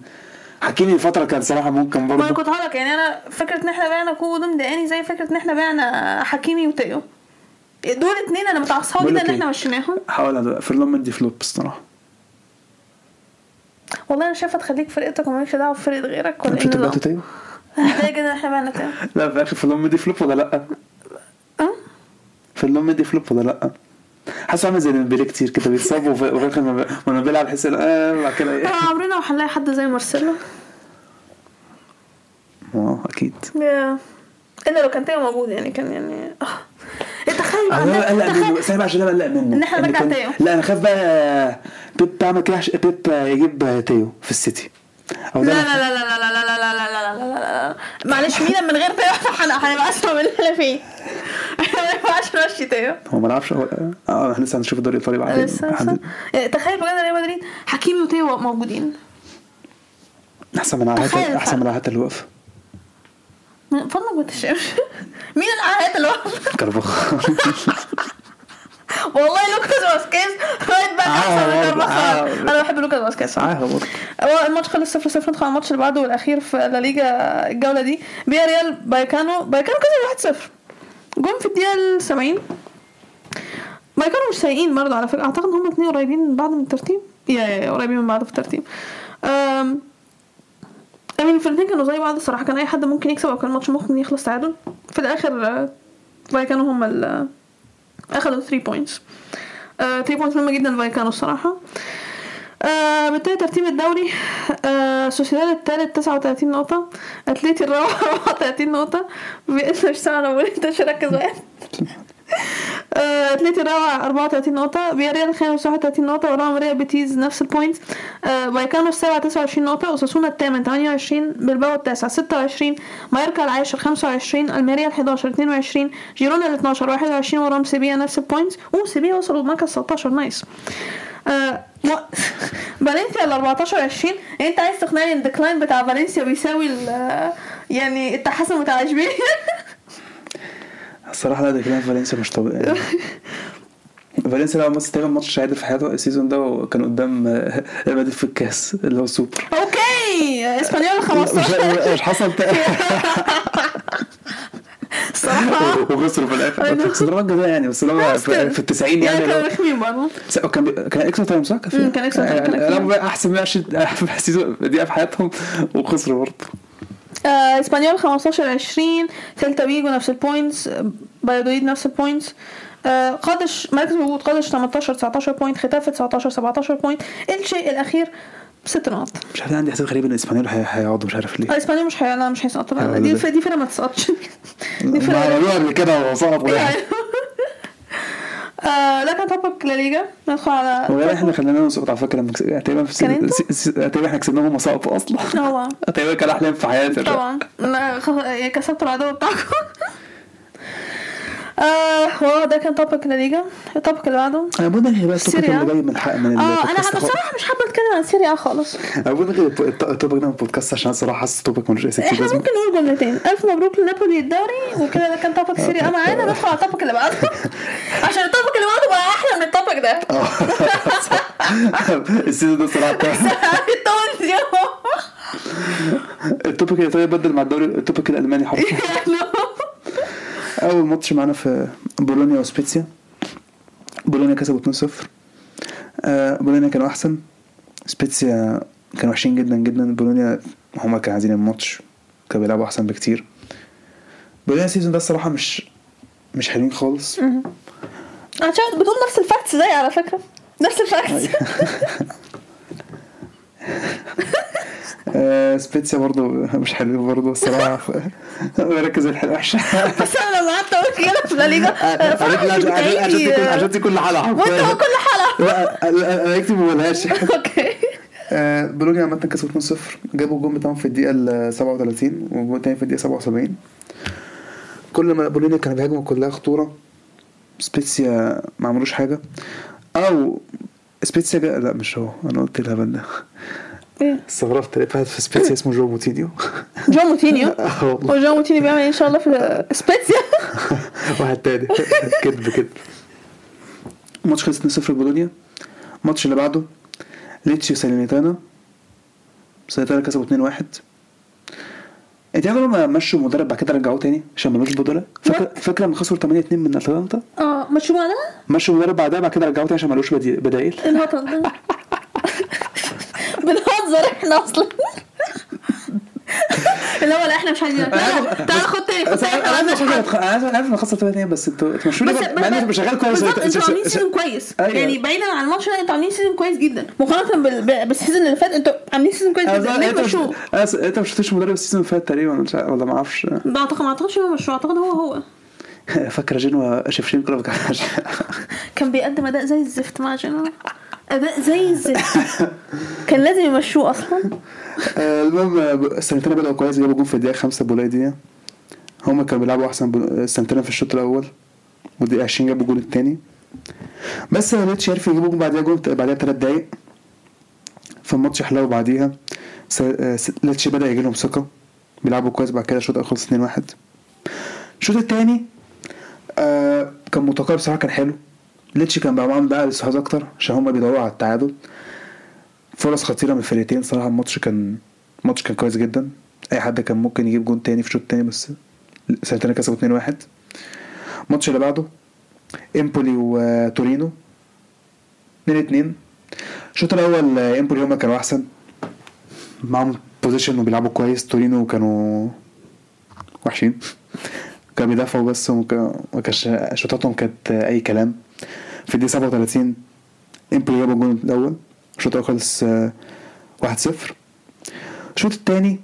حكيمي فترة كان صراحة ممكن ما برضه. كنت هقولك يعني أنا فكرة إن إحنا بعنا كوبو ده مضايقاني زي فكرة إن إحنا بعنا حكيمي وتيو دول اتنين أنا متعصبة جدا لك إن إحنا إيه؟ مشيناهم. فيرلون مندي flop الصراحة. والله أنا شايفة تخليك فرقتك ومالكش دعوة بفرقة غيرك ولا إيه ان إحنا بعنا لا في الآخر فيرلون مندي flop ولا لأ؟ فيرلون مندي flop ولا لأ؟ حاسس عامل زي ديمبلي كتير كده بيتصاب وفي الآخر لما بيلعب إن آه بعد كده إيه آه عمرنا ما هنلاقي حد زي مارسيلو آه أكيد. إلا لو كان تيو موجود يعني كان يعني آه إيه، تخيل أنا عندك- قلق تخيل منه أنا عشان أنا قلق منه إن إحنا إن نرجع تيو. لا أنا خايف بقى بيب يعمل كده بيب يجيب تيو في السيتي لا لا لا لا لا لا لا لا لا لا لا لا لا لا معلش ميلان من غير هن- هنبقى اسوء من اللي إحنا فيه إحنا ما ينفعش نمشي تيو هو ما لعبش هو آه إحنا لسه هنشوف الدوري الايطالي بعدين لسه يعني تخيل بجد ريال مدريد حكيمي وتيو موجودين احسن من العاهات احسن من. العاهات واقفه من فضلك ما تشتمش مين العاهات اللي واقفة؟ والله لوكاس فاسكيز right back أحسن من آه، كارفاخال. آه. أنا بحب لوكاس فاسكيز برضه. هو الماتش خلص 0 0 ندخل على الماتش اللي بعده والأخير في لا ليجا الجولة دي. فياريال بايكانو. بايكانو كسب 1 0 جون في الدقيقة ال 70 بايكانو مش سايقين برضه على فكرة. أعتقد إن هم الاثنين قريبين من بعض من الترتيب. يا يا قريبين من بعض في الترتيب. أمين الفرقتين كانوا زي بعض الصراحة. كان أي حد ممكن يكسب أو كان الماتش ممكن يخلص تعادل. في الآخر آه، بايكانو هم ال اخدوا 3 points 3 points مهمة جدا بايكانو الصراحة. آه بالتالي ترتيب الدوري آه سوسيداد الثالث 39 نقطة أتليتي الرابع 34 نقطة. انت مش سامع أنا بقول أنت مش مركز معايا آه، الرابع 34 نقطة فياريال الخامس 31 نقطة وراهم ريال بيتيز نفس ال point آه، بايكانو السابع 29 نقطة اوساسونا الثامن 28 بلباو التاسع 26 مايوركا العاشر 25 ألميريا ال 11 22 جيرونا ال 12 21 وراهم سيفيا نفس ال point أوه سيفيا وصلوا لمركز 16 nice. آه، فالنسيا ال 14 20 يعني أنت عايز تقنعني إن ال decline بتاع فالنسيا بيساوي يعني التحسن بتاع اشبيليا الصراحة لا ده كلام فالنسيا مش طبيعي. فالنسيا لعب ماتش تقريبا ماتش عادل في حياته ال season ده وكان قدام آه، ريال مدريد في الكاس اللي هو سوبر okay! إسبانيول مش 15 مش حصل الصراحه وخسروا في الآخر. بس ضربات جزاء يعني بس اللي في في ال 90 يعني يعني كانوا رخمين برضه كان كان extra time صح؟ كان extra time، كان يعني أحسن 120 season دقيقة في حياتهم وخسروا برضه. آه، إسبانيول 15 20 سيلتا فيجو نفس البوينتس آه، بايدويد نفس البوينتس آه قادش مركز الهبوط قادش 18 19 بوينت ختافي 19 17 بوينت الشيء الأخير ست نقط مش عارف عندي احساس غريب إن إسبانيول هي- هيقعدوا مش عارف ليه. الاسبانيول مش هي... لا مش هيسقطوا دي دي فرقة ما تسقطش. دي ما فرقه قبل كده وسقط آه لكن توبك لا ليجا ندخل على وغير إحنا خلينا نسقط على فكرة كس- تقريبا في كان أنتوا؟ س- س- تقريبا إحنا كسبناهم هم سقطوا أصلا. طبعا. تقريبا كان احلام في حياتي طبعا. لا. يعني كسبتوا العدو بتاعكم. آه واو ده كان topic ليجا ال topic اللي بعده؟ بقى التوبيك سيريا. اللي جاي من حق من آه أنا. بصراحة مش حابة أتكلم عن سيريا خالص. أنا بقول لك الت- الت- ال topic ده من البودكاست عشان الصراحة حاسس ال topic ملوش أي إحنا ممكن نقول جملتين. ألف مبروك لنابولي الدوري وكده ده كان topic سيريا. معانا ندخل على ال topic اللي بعده. عشان ال topic اللي بعده بقى أحلى من ال topic ده. ال season ده الصراحه التونسي ال topic الايطالي بدل مع الدوري ال topic الألماني حرفيا. أول ماتش معانا في بولونيا وسبيتسيا. بولونيا كسبوا 2-0 آه، بولونيا كانوا أحسن. سبيتسيا كانوا وحشين جدا جدا. بولونيا هما كانوا عايزين الماتش كانوا بيلعبوا أحسن بكتير. بولونيا ال season ده الصراحة مش مش حلوين خالص. عشان بتقول نفس ال facts زي على فكرة. نفس ال facts. آه، سبيتسيا برضو مش حلوين برضو الصراحة. بركز الحلقة وحشه بس أنا لما قعدت أقول كده في لا ليجا أنا عشان دي كل- حلقه وأنت هو كل حلقه أنا اكتب ما بقولهاش أوكي. آه، بولونيا عامة كسبوا 2-0 جابوا الجون بتاعهم في الدقيقة ال 37 والجون التاني في الدقيقة 77 كل ما بولونيا كانوا بيهاجموا كلها خطورة سبيتسيا ما عملوش حاجة. أو سبيتسيا. لا مش هو. أنا قلت الهبل ده. استغربت لقيت واحد في سبيتسيا اسمه جو موتينيو جو موتينيو آه جو موتينيو بيعمل إيه إن شاء الله في سبيتسيا واحد تاني. كذب كذب. ماتش خلص 2-0 لبولونيا الماتش اللي بعده ليتشي ساليرنيتانا. ساليرنيتانا كسبوا 2-1 انت عارف لما مشوا المدرب بعد كده رجعوه تاني عشان ملوش بدلاء فاكر فاكر لما خسروا 8-2 من أتلانتا؟ آه ما تشوفوا ده مشوا المدرب بعدها بعد كده رجعوه تاني عشان ملوش بدائل الهطل ده. بنهزر إحنا أصلا. اللي هو لا إحنا مش عايزين. تعال خد تاني خد بس تاني أنا حد. أنا عارف ان خسرت 8 بس أنتوا مع اني مش شغال كويس أنتوا عاملين season كويس. أيوة. يعني بعيدا عن الماتش ده أنتوا عاملين season كويس جدا. مقارنة بال- بال- بال season اللي فات أنتوا عاملين season كويس جدا. ليه مشوه؟ أنت مش شفتش مدرب ال season اللي فات تقريبا ولا ما أعرفش. ده اعتقد ما أعتقدش هو مشروع أعتقد هو هو. فاكر جنوا شفشينكو كان كان بيقدم أداء زي الزفت مع جنوا اداء زي الزفت كان لازم يمشوه أصلا؟ آه، المهم السنتين بدأوا كويس جابوا جون في الدقيقة خمسة بولايدية هما كانوا بيلعبوا أحسن بول- السنتين في الشوط الأول. والدقيقة 20 جابوا الجون التاني. بس ما لقيتش عارف يجيبوا جون بعديها جون بعديها بثلاث دقايق. فالماتش حلو بعديها. آه، لاتشي بدأ يجي لهم ثقة. بيلعبوا كويس بعد كده الشوط الأول خلص 2-1 الشوط التاني آه كان متقارب بصراحة كان حلو. ليتشي كان بقى معاهم بقى الاستحواذ أكتر عشان هما بيدوروا على التعادل. فرص خطيرة من الفرقتين صراحة الماتش كان الماتش كان كويس جدا. أي حد كان ممكن يجيب جون تاني في الشوط التاني بس سنتين كسبوا 2 1 الماتش اللي بعده إمبولي وتورينو 2 2 الشوط الأول إمبولي هما كانوا أحسن. معاهم possession وبيلعبوا كويس. تورينو كانوا وحشين. كانوا بيدافعوا بس وما ما كانش شوطاتهم كانت أي كلام. في الدقيقه 37 امبولي جابوا الجون الأول الشوط الأول خلص آه، 1-0 الشوط الثاني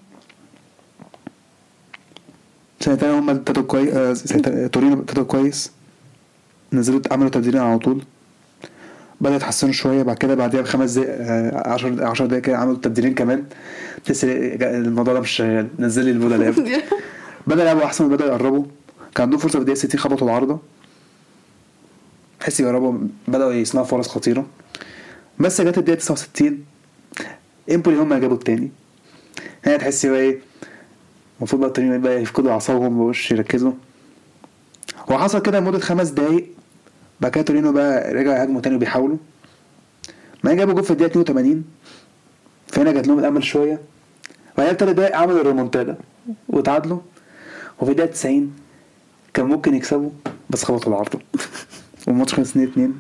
سنتين هم ابتدوا كويس آه، سنتين- تورينو ابتدوا كويس نزلوا عملوا تبديلين على طول بدأوا يتحسنوا شوية بعد كده بعديها بخمس دقايق 10 10 دقايق كده عملوا تبديلين كمان. تحس الموضوع ده مش شغال نزل لي البودلة بدأ يلعبوا أحسن وبدأوا يقربوا. كان عندهم فرصة في الدقيقة 60 خبطوا العارضة. تحس يقربوا بدأوا يصنعوا فرص خطيرة. بس جت الدقيقة 69 إمبولي هم جابوا التاني. هنا تحس بقى إيه؟ المفروض بقى التانيين بقى يفقدوا أعصابهم مبقوش يركزوا. هو حصل كده لمدة خمس دقايق بعد كده تورينو بقى رجعوا يهاجموا تاني وبيحاولوا. ما جابوا جول في الدقيقة 82 فهنا جات لهم الأمل شوية. وبعدين تلات دقايق عملوا الريمونتادا وتعادلوا. وفي الدقيقة 90 كان ممكن يكسبوا بس خبطوا العارضة والماتش خلص 2 2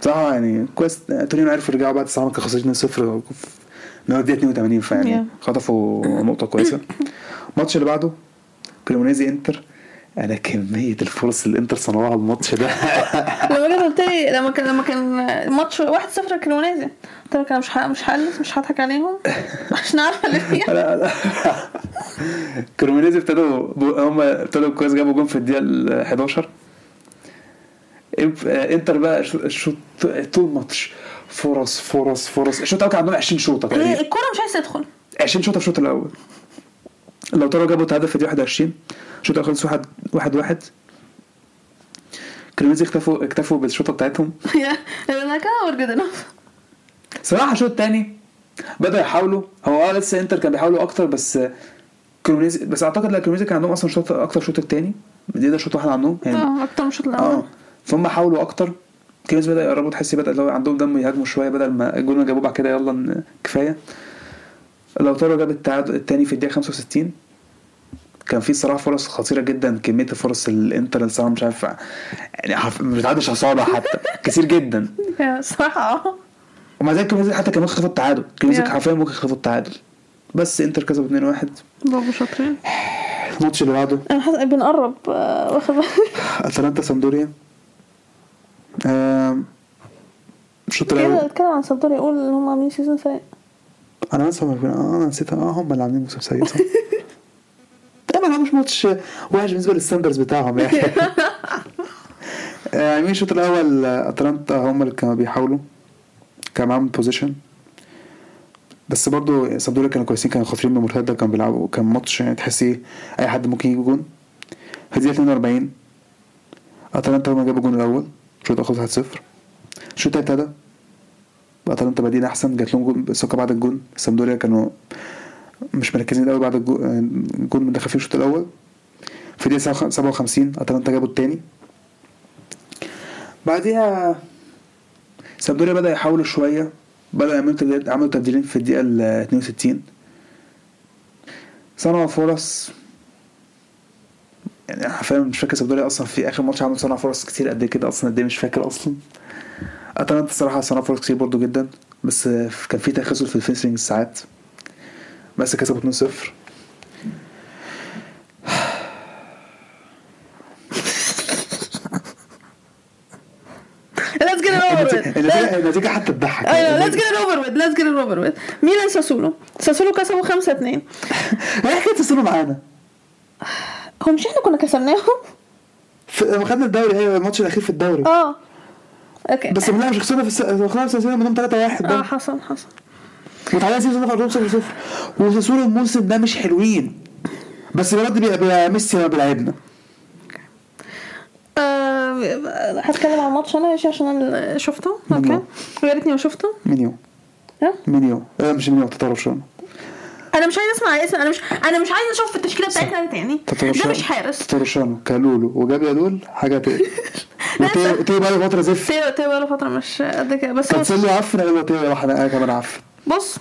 بصراحة يعني كويس تورينو عرفوا يرجعوا بعد الساعة كانوا خسرانين 2-0 من الدقيقة 82 فيعني. خطفوا نقطة كويسة. الماتش اللي بعده كريمونيزي انتر. أنا كمية الفرص اللي انتر صنعوها الماتش ده. لما جيت قلت لي لما كان لما كان ماتش 1-0 كرونيزي قلت لك أنا مش مش هقلس مش هضحك عليهم. عشان عارفه اللي فيها. لا لا. كرومينيزي ابتدوا هم ابتدوا كويس جابوا جون في الدقيقة ال 11 إنف- انتر بقى الشوط طول الماتش فرص فرص فرص. الشوط الأول كان عندهم 20 شوطة تقريبا. الكوره مش عايزة تدخل. 20 شوطة في الشوط الأول. لاوتارو جابوا هدف في الدقيقة 21 الشوط الأول خلص واحد واحد واحد. كرومينيزي اكتفوا اكتفوا بالشوطة بتاعتهم. صراحة الشوط الثاني بدأوا يحاولوا. هو آه لسه إنتر كان بيحاولوا أكتر بس كرومينيزي بس أعتقد لا كرومينيزي كان عندهم أصلا شوط أكتر شوط الثاني دي ده شوط واحد عندهم. يعني آه أكتر من الشوط آه. الأول فهم حاولوا أكتر. كرومينيزي بدأ يقربوا تحس بدأ اللي هو عندهم دم يهاجموا شوية بدل ما اللي جابوه بعد كده يلا كفاية. لاوتارو جاب التعادل الثاني في الدقيقة 65 كان في صراحة فرص خطيرة جدا كمية الفرص الانتر اللي صراحة مش عارف يعني ما بتعدش اصابع حتى كتير جدا. آه ومع ذلك حتى كان ممكن يخطفوا التعادل. Yeah. حرفيا ممكن يخطفوا التعادل. بس انتر كسبوا 2-1 برافو شاطرين. الماتش اللي بعده أنا حاسه بنقرب آه، واخد أتلانتا سامبدوريا. الشوط كده الأول اتكلم عن سامبدوريا يقول إن هم عاملين season سيء. أنا أنسى آه أنا نسيتها. آه هم اللي عاملين موسم سيء صح. لا ما لعبوش ماتش وحش بالنسبة لل standards بتاعهم يعني. آه، مين الشوط الأول؟ آه، أتلانتا هم اللي كانوا بيحاولوا. كان معاهم possession بس برضو سامبدوريا كانوا كويسين كانوا خطرين بمرتدة كانوا بيلعبوا كان ماتش يعني تحس إيه أي حد ممكن يجيب جون. الدقيقه 42 أتلانتا هم جابوا الجون الأول. الشوط الأول خلص 1-0 الشوط التاني ابتدى اتلانتا بادئين أحسن جات لهم ثقه بعد الجون. سامدوريا كانوا مش مركزين قوي بعد الجو- الجون من دخل فيه الشوط الأول. في الدقيقه 57 اتلانتا جابوا التاني. بعديها سامدوريا بدأ يحاولوا شوية. بدأ يعملوا عملوا تبديلين في الدقيقة ال 62 صنعوا فرص. يعني حرفيا مش فاكر سامدوريا أصلا في آخر ماتش عمل صنع فرص كتير قد كده أصلا قد إيه مش فاكر أصلا. اتلانتا الصراحة صنع فرص كتير برضو جدا بس كان في تخاذل في الفينشنج ساعات. بس كسبوا 2-0 let's get it over with. النتيجة النتيجة حتى تضحك. أيوه it over with. Let's get it over with. ميلان ساسولو. ساسولو كسبوا 5 2 هي حكاية تصلوا معانا. هو مش إحنا كنا كسبناهم؟ خدنا الدوري أيوه الماتش الأخير في الدوري. آه. okay. بس لا مش خسرنا في الس... خسرنا في السلسله منهم 3 1 آه حصل حصل. وتعالى season في ارضهم 0 0 وساسولو الموسم ده مش حلوين. بس بجد بيبقى ميسي لما بيلعبنا. آه، هتكلم عن الماتش أنا عشان أنا شفته. okay. ويا ريتني ما شفته. مينيو ها؟ مينيو آه مش مينيو تطرف شو أنا مش عايزة أسمع اسم أنا مش أنا مش عايزة أشوف في التشكيلة بتاعتنا تاني. ده مش حارس. تطرشانو كالولو وجابي دول حاجة تقل تيو بقى له فترة زفت. تيو تيو بقاله فترة مش قد كده. بس كان بص سلي عفن قال له تيو راح أنا كمان عفن بص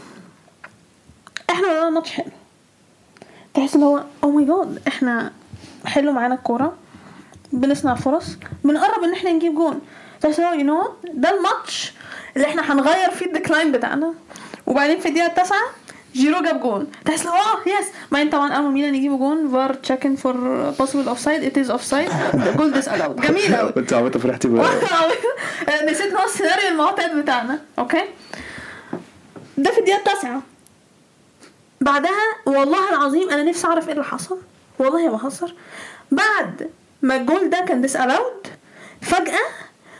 إحنا بدأنا الماتش حلو. تحس ان هو أو ماي جاد إحنا حلو معانا الكورة. بنصنع فرص. بنقرب إن إحنا نجيب جون. تحس ان هو you know ده الماتش اللي إحنا هنغير فيه ال decline بتاعنا. وبعدين في الدقيقة التاسعة جيرو جاب جون. تحس آه yes بعدين طبعا اول ما ميلان يجيبوا جون VAR checking for possible offside it is offside goal disallowed جميل قوي أنت عملت فرحتي بقى. نسيت هو السيناريو المعتاد بتاعنا. okay؟ ده في الدقيقة التاسعة. بعدها والله العظيم أنا نفسي أعرف إيه اللي حصل. والله ما بهزر بعد ما الجول ده كان disallowed فجأة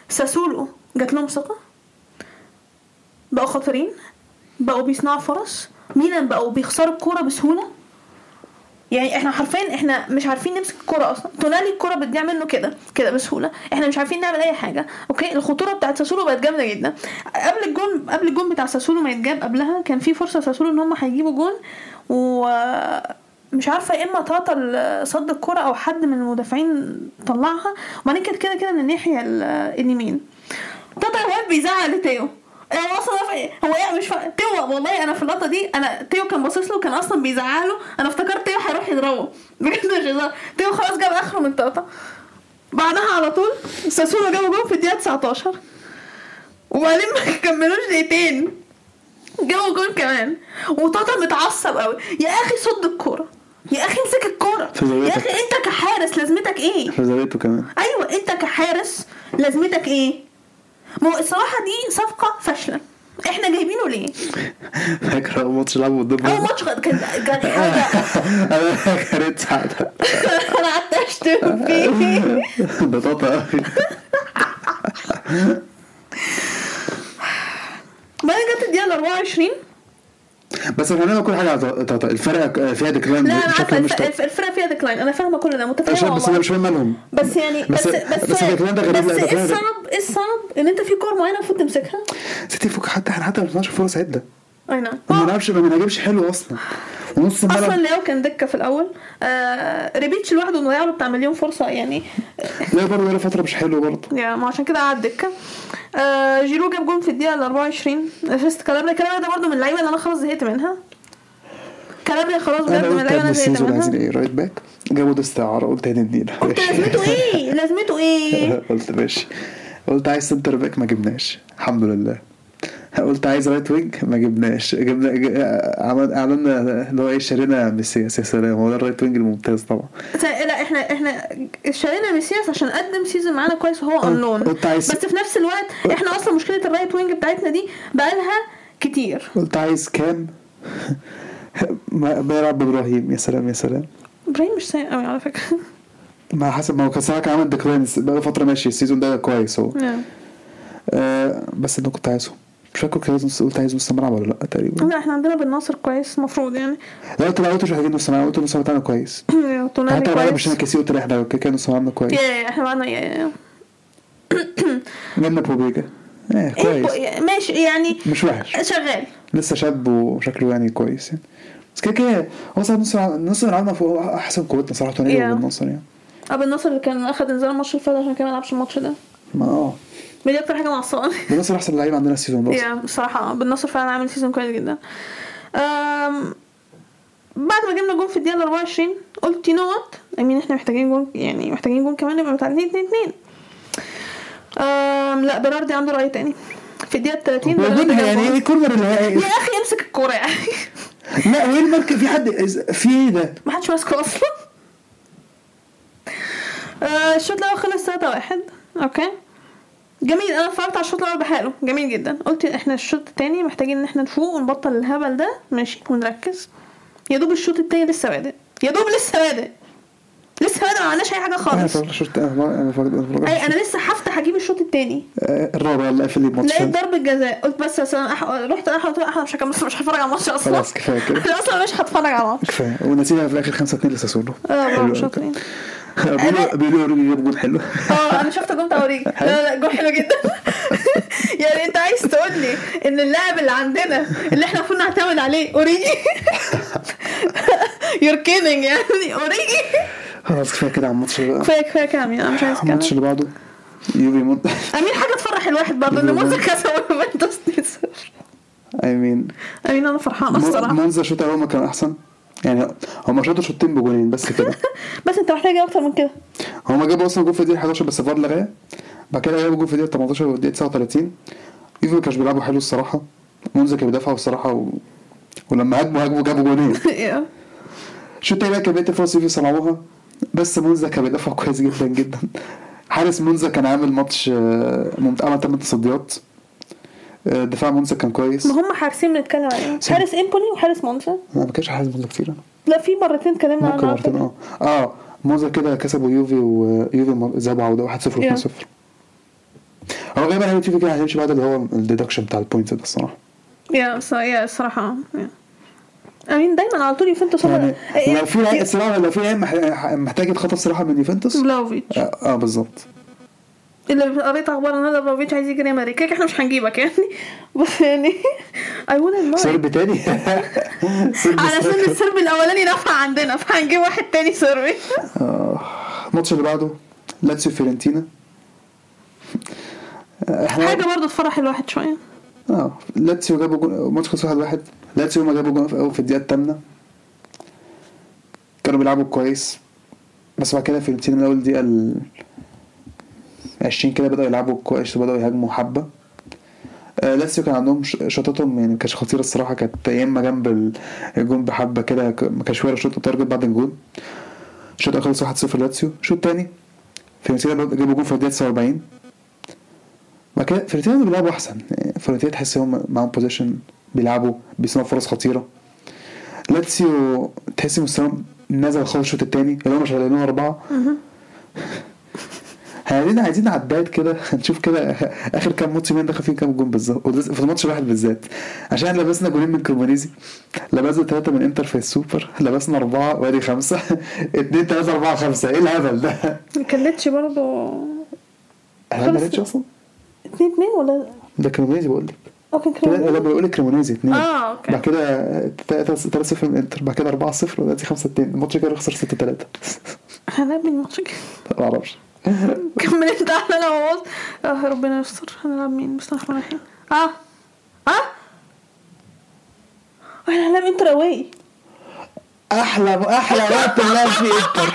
ساسولو جات لهم ثقة بقوا خطرين بقوا بيصنعوا فرص. ميلان بقوا بيخسروا الكورة بسهولة؟ يعني إحنا حرفيا إحنا مش عارفين نمسك الكرة أصلا. تونالي الكرة بتضيع منه كده كده بسهولة. إحنا مش عارفين نعمل أي حاجة. okay الخطورة بتاعت ساسولو بقت جامدة جدا. قبل الجون قبل الجون بتاع ساسولو ما يتجاب قبلها كان في فرصة ساسولو إن هم هيجيبوا جون. و مش عارفة يا إما اللي صد الكرة أو حد من المدافعين طلعها. وبعدين كانت كده كده من الناحية ال- اليمين. تاتا واقف بيزعق لتيو. أنا أصلا واقف- هو إيه مش فا... تيو والله أنا في اللقطة دي أنا تيو كان باصص له كان أصلا بيزعق له أنا افتكرت تيو هيروح يضربه. بجد مش هزار. تيو خلاص جاب آخره من تاتا بعدها على طول ساسولو جابوا جول في الدقيقة 19 وبعدين ما كملوش دقيقتين. جابوا جول كمان. وتاتا متعصب قوي. يا أخي صد الكورة. يا أخي امسك الكورة. يا أخي أنت كحارس لازمتك إيه؟ في زاويته كمان. أيوه أنت كحارس لازمتك إيه؟ ما هو الصراحة دي صفقة فاشلة. إحنا جايبينه ليه؟ فاكر أول ماتش لعبه ضد أول؟ ماتش كان كان حاجة أنا كانت ساعتها أنا قعدت أشتم فيه. بطاطا. قوي بعدين جت الدقيقة ال 24 بس هنعمل كل حاجة طاطا الفرقة فيها decline لا أنا بشكل مش طبيعي. الف- الفرقة فيها decline أنا فاهمة كل ده عشان متفاهمه بس أنا. مش فاهم مالهم بس يعني بس- بس بس بس ال decline ده غريب، بس إيه الصعب؟ إيه الصعب؟ إن أنت في كور معينة المفروض تمسكها؟ ستي فوق حتى إحنا حتى ما بنطلعش فرص عدله أي نعم. ما بنلعبش ما بنهاجمش حلو أصلا. ونص أصلا الملعب لياو كان دكة في الأول. آه ريبيتش لوحده مضيع له بتاع مليون فرصة يعني. لا برضه بقاله فترة مش حلو برضه. yeah ما عشان كده قعد دكة. آه جيرو جاب جون في الدقيقة ال 24 assist كالابريا كالابريا ده برضه من اللعيبة اللي أنا خلاص زهقت منها. كالابريا خلاص بجد من اللعيبة قبل أنا زهقت ال season عايزين منها إيه؟ right back؟ جابوا ديست إعارة قلت هندينا قلت لازمته إيه؟ لازمته إيه؟ قلت ماشي. قلت عايز centre back ما جبناش. الحمد لله. قلت عايز right wing ما جبناش. جبنا عملنا اللي هو إيه اشترينا ميسياس. يا سلام هو ده ال right wing الممتاز طبعا. لا إحنا إحنا اشترينا ميسياس عشان قدم season معانا كويس وهو on loan قلت عايز- بس في نفس الوقت إحنا أصلا مشكلة ال right wing بتاعتنا دي بقالها كتير. قلت عايز كام ما بيلعب بابراهيم يا سلام يا سلام. إبراهيم مش سيء قوي على فكرة. ما حسب ما هو كان عامل decline بقى فترة ماشي ال season ده كويس هو نعم. آه بس أنا كنت عايزه. مش فاكر نص قلت عايز نص ملعب ولا لأ تقريبا. لا إحنا عندنا بن ناصر كويس المفروض يعني. لا قلت لأ قلت مش محتاجين نص ملعب قلت نص ملعب كويس حتى لو أنا مش كاسي قلت إحنا كده كده نص ملعبنا كويس. يا- إحنا معانا جبنا بوبيجا. إيه كويس. كو- ماشي يعني مش وحش. شغال. لسه شاب وشكله يعني كويس يعني. بس كده كده هو صراحة نص نص ملعبنا فوق أحسن قوتنا صراحة تونالي Yeah. وبن ناصر يعني. بن ناصر اللي كان أخد انذار الماتش اللي فات عشان كده ما لعبش الماتش ده. ما آه. دي أكتر حاجة معصباني بن ناصر أحسن لعيب عندنا ال season ده. yeah بصراحة بن ناصر فعلا عامل season كويس جدا. بعد ما جبنا جون في الدقيقة 24 قلت you know what I mean إحنا محتاجين جون يعني محتاجين جون كمان نبقى متعادلين 2 2 أم لا بيراردي عنده رأي تاني. في الدقيقة 30 بيراردي وجودها جاب يعني. إيه corner اللي يا أخي امسك الكورة يعني لا وين ال mark في حد في إيه ده؟ ما حدش ماسكه أصلا. آه، الشوط الأول خلص 3 1 okay. جميل أنا اتفرجت على الشوط الأول بحاله جميل جدا. قلت إحنا الشوط التاني محتاجين إن إحنا نفوق ونبطل الهبل ده ماشي ونركز. يا دوب الشوط التاني لسه بادئ. يا دوب لسه بادئ. لسه بادئ ما عملناش أي حاجة أنا خالص. أنا أنا أنا فاكر- أي أنا لسه هفتح أجيب الشوط التاني. آه، الرابع اللي قفل لي الماتش لقيت ده. ضربة جزاء. قلت بس بس أنا أح... رحت احمد قلت احمد مش هكمل مش هتفرج على الماتش أصلا. خلاص كفاية كده. أنا أصلا مش هتفرج على الماتش. كفاية. والنتيجه في الآخر 5 2 لساسولو. آه. شاطرين. بيقولوا بيقولوا أوريجي جاب جول حلو. آه أنا شفت جون أوريجي. لا لا جون حلو جدا. يعني أنت عايز تقول لي إن اللاعب اللي عندنا اللي إحنا المفروض نعتمد عليه أوريجي. you're kidding يعني أوريجي. خلاص كفاية كده على الماتش كفايه كفاية يعني أنا مش عايز الماتش أتكلم. اللي بعده يوفي مون I mean حاجة تفرح الواحد برضه إن مونزا كسب يوفنتوس 2-0 I mean I mean أنا فرحانة الصراحة. مونزا شوط أول ما كان أحسن. يعني هما شاطوا شوطين بجولين بس كده. بس انت محتاج أكتر من كده. هما جابوا أصلا جول في الدقيقة 11 بس فار لغاه بعد كده جابوا جول في الدقيقة 18 والدقيقه 39 يوفي ما كانش بيلعبوا حلو الصراحة. مونزا كانوا بيدافعوا الصراحة و... ولما هاجموا هاجموا جابوا جولين. الشوط التاني كان بقية الفرص يوفي صنعوها بس مونزا كان بيدافع كويس جدا جدا. حارس مونزا كان عامل ماتش آه، ممتع عمل 8 تصديات. دفاع مونزا كان كويس. ما هم حارسين بنتكلم عليهم. حارس إمبولي وحارس مونزا أنا ما كانش حارس مونزا كتير. لا في مرتين اتكلمنا على مرتين. آه. آه مونزا كده كسبوا يوفي ويوفي ذهاب وعودة 1 0 2 0 هو غالبا هيبقى يوفي كده هيمشي بعد اللي هو ال deduction بتاع ال point ده الصراحة. yeah yeah الصراحة yeah. I mean دايما على طول يوفنتوس يعني إيه- لو في لعيب الصراحة لو في لعيب مح- محتاج يتخطف صراحة من يوفنتوس فلاهوفيتش آه, آه بالظبط. اللي قريت أخبار ان هذا فلاهوفيتش عايز مدريد. كده إحنا مش هنجيبك يعني. بس يعني I wouldn't mind. صرب تاني. علشان صرب. الصرب الأولاني نفع عندنا فهنجيب واحد تاني صربي آه، الماتش اللي بعده لاتسيو فيورنتينا. إحنا حاجة برضه تفرح الواحد شوية. آه لاتسيو جابوا جون ماتش خلص واحد. واحد لاتسيو ما جابوا جون في في الدقيقة الثامنة كانوا بيلعبوا كويس. بس بعد كده فيورنتينا من أول دقيقة ال 20 كده بدأوا يلعبوا كويس وبدأوا يهاجموا حبة. آه، كان عندهم شوطاتهم يعني ما كانتش خطيرة الصراحة كانت يا إما جنب ال- الجون بحبة كده ما كانش ولا shot target بعد الجون. الشوط الأول خلص 1-0 لاتسيو. الشوط الثاني فيورنتينا جابوا جول في الدقيقة 49 بعد كده فيورنتينا بيلعبوا أحسن يعني فيورنتينا تحس هم معاهم possession بيلعبوا بيصنعوا فرص خطيرة. لاتسيو تحس مستواهم نزل خالص الشوط الثاني اللي هم شغالين اربعه عايزين عداد كده هنشوف كده آخر كام ماتش مين دخل فيه كام جون بالظبط. في الماتش الواحد بالذات. عشان لبسنا جولين من كرومانيزي لبسنا ثلاثة من انتر في السوبر. لبسنا أربعة وادي خمسة. اثنين ثلاثة أربعة خمسة. إيه الهبل ده؟ كلتش برضه. إحنا ما. لقيتش أصلا؟ اتنين اتنين ولا؟ ده كرومانيزي بقول لك. أو كان كده كده لما بيقول لك كريمونيزي اثنين آه okay. بعد كده 3 0 من انتر. بعد كده 4 0 ودلوقتي 5 2 الماتش كده خسر 6 3 هنلعب مين الماتش الجاي؟ ما أعرفش. كمل انت إحنا لو باظ آه ربنا يستر. هنلعب مين؟ بسم الله الرحمن الرحيم آه. آه إحنا هنلعب انتر away أحلى أحلى وقت نلعب فيه. انتر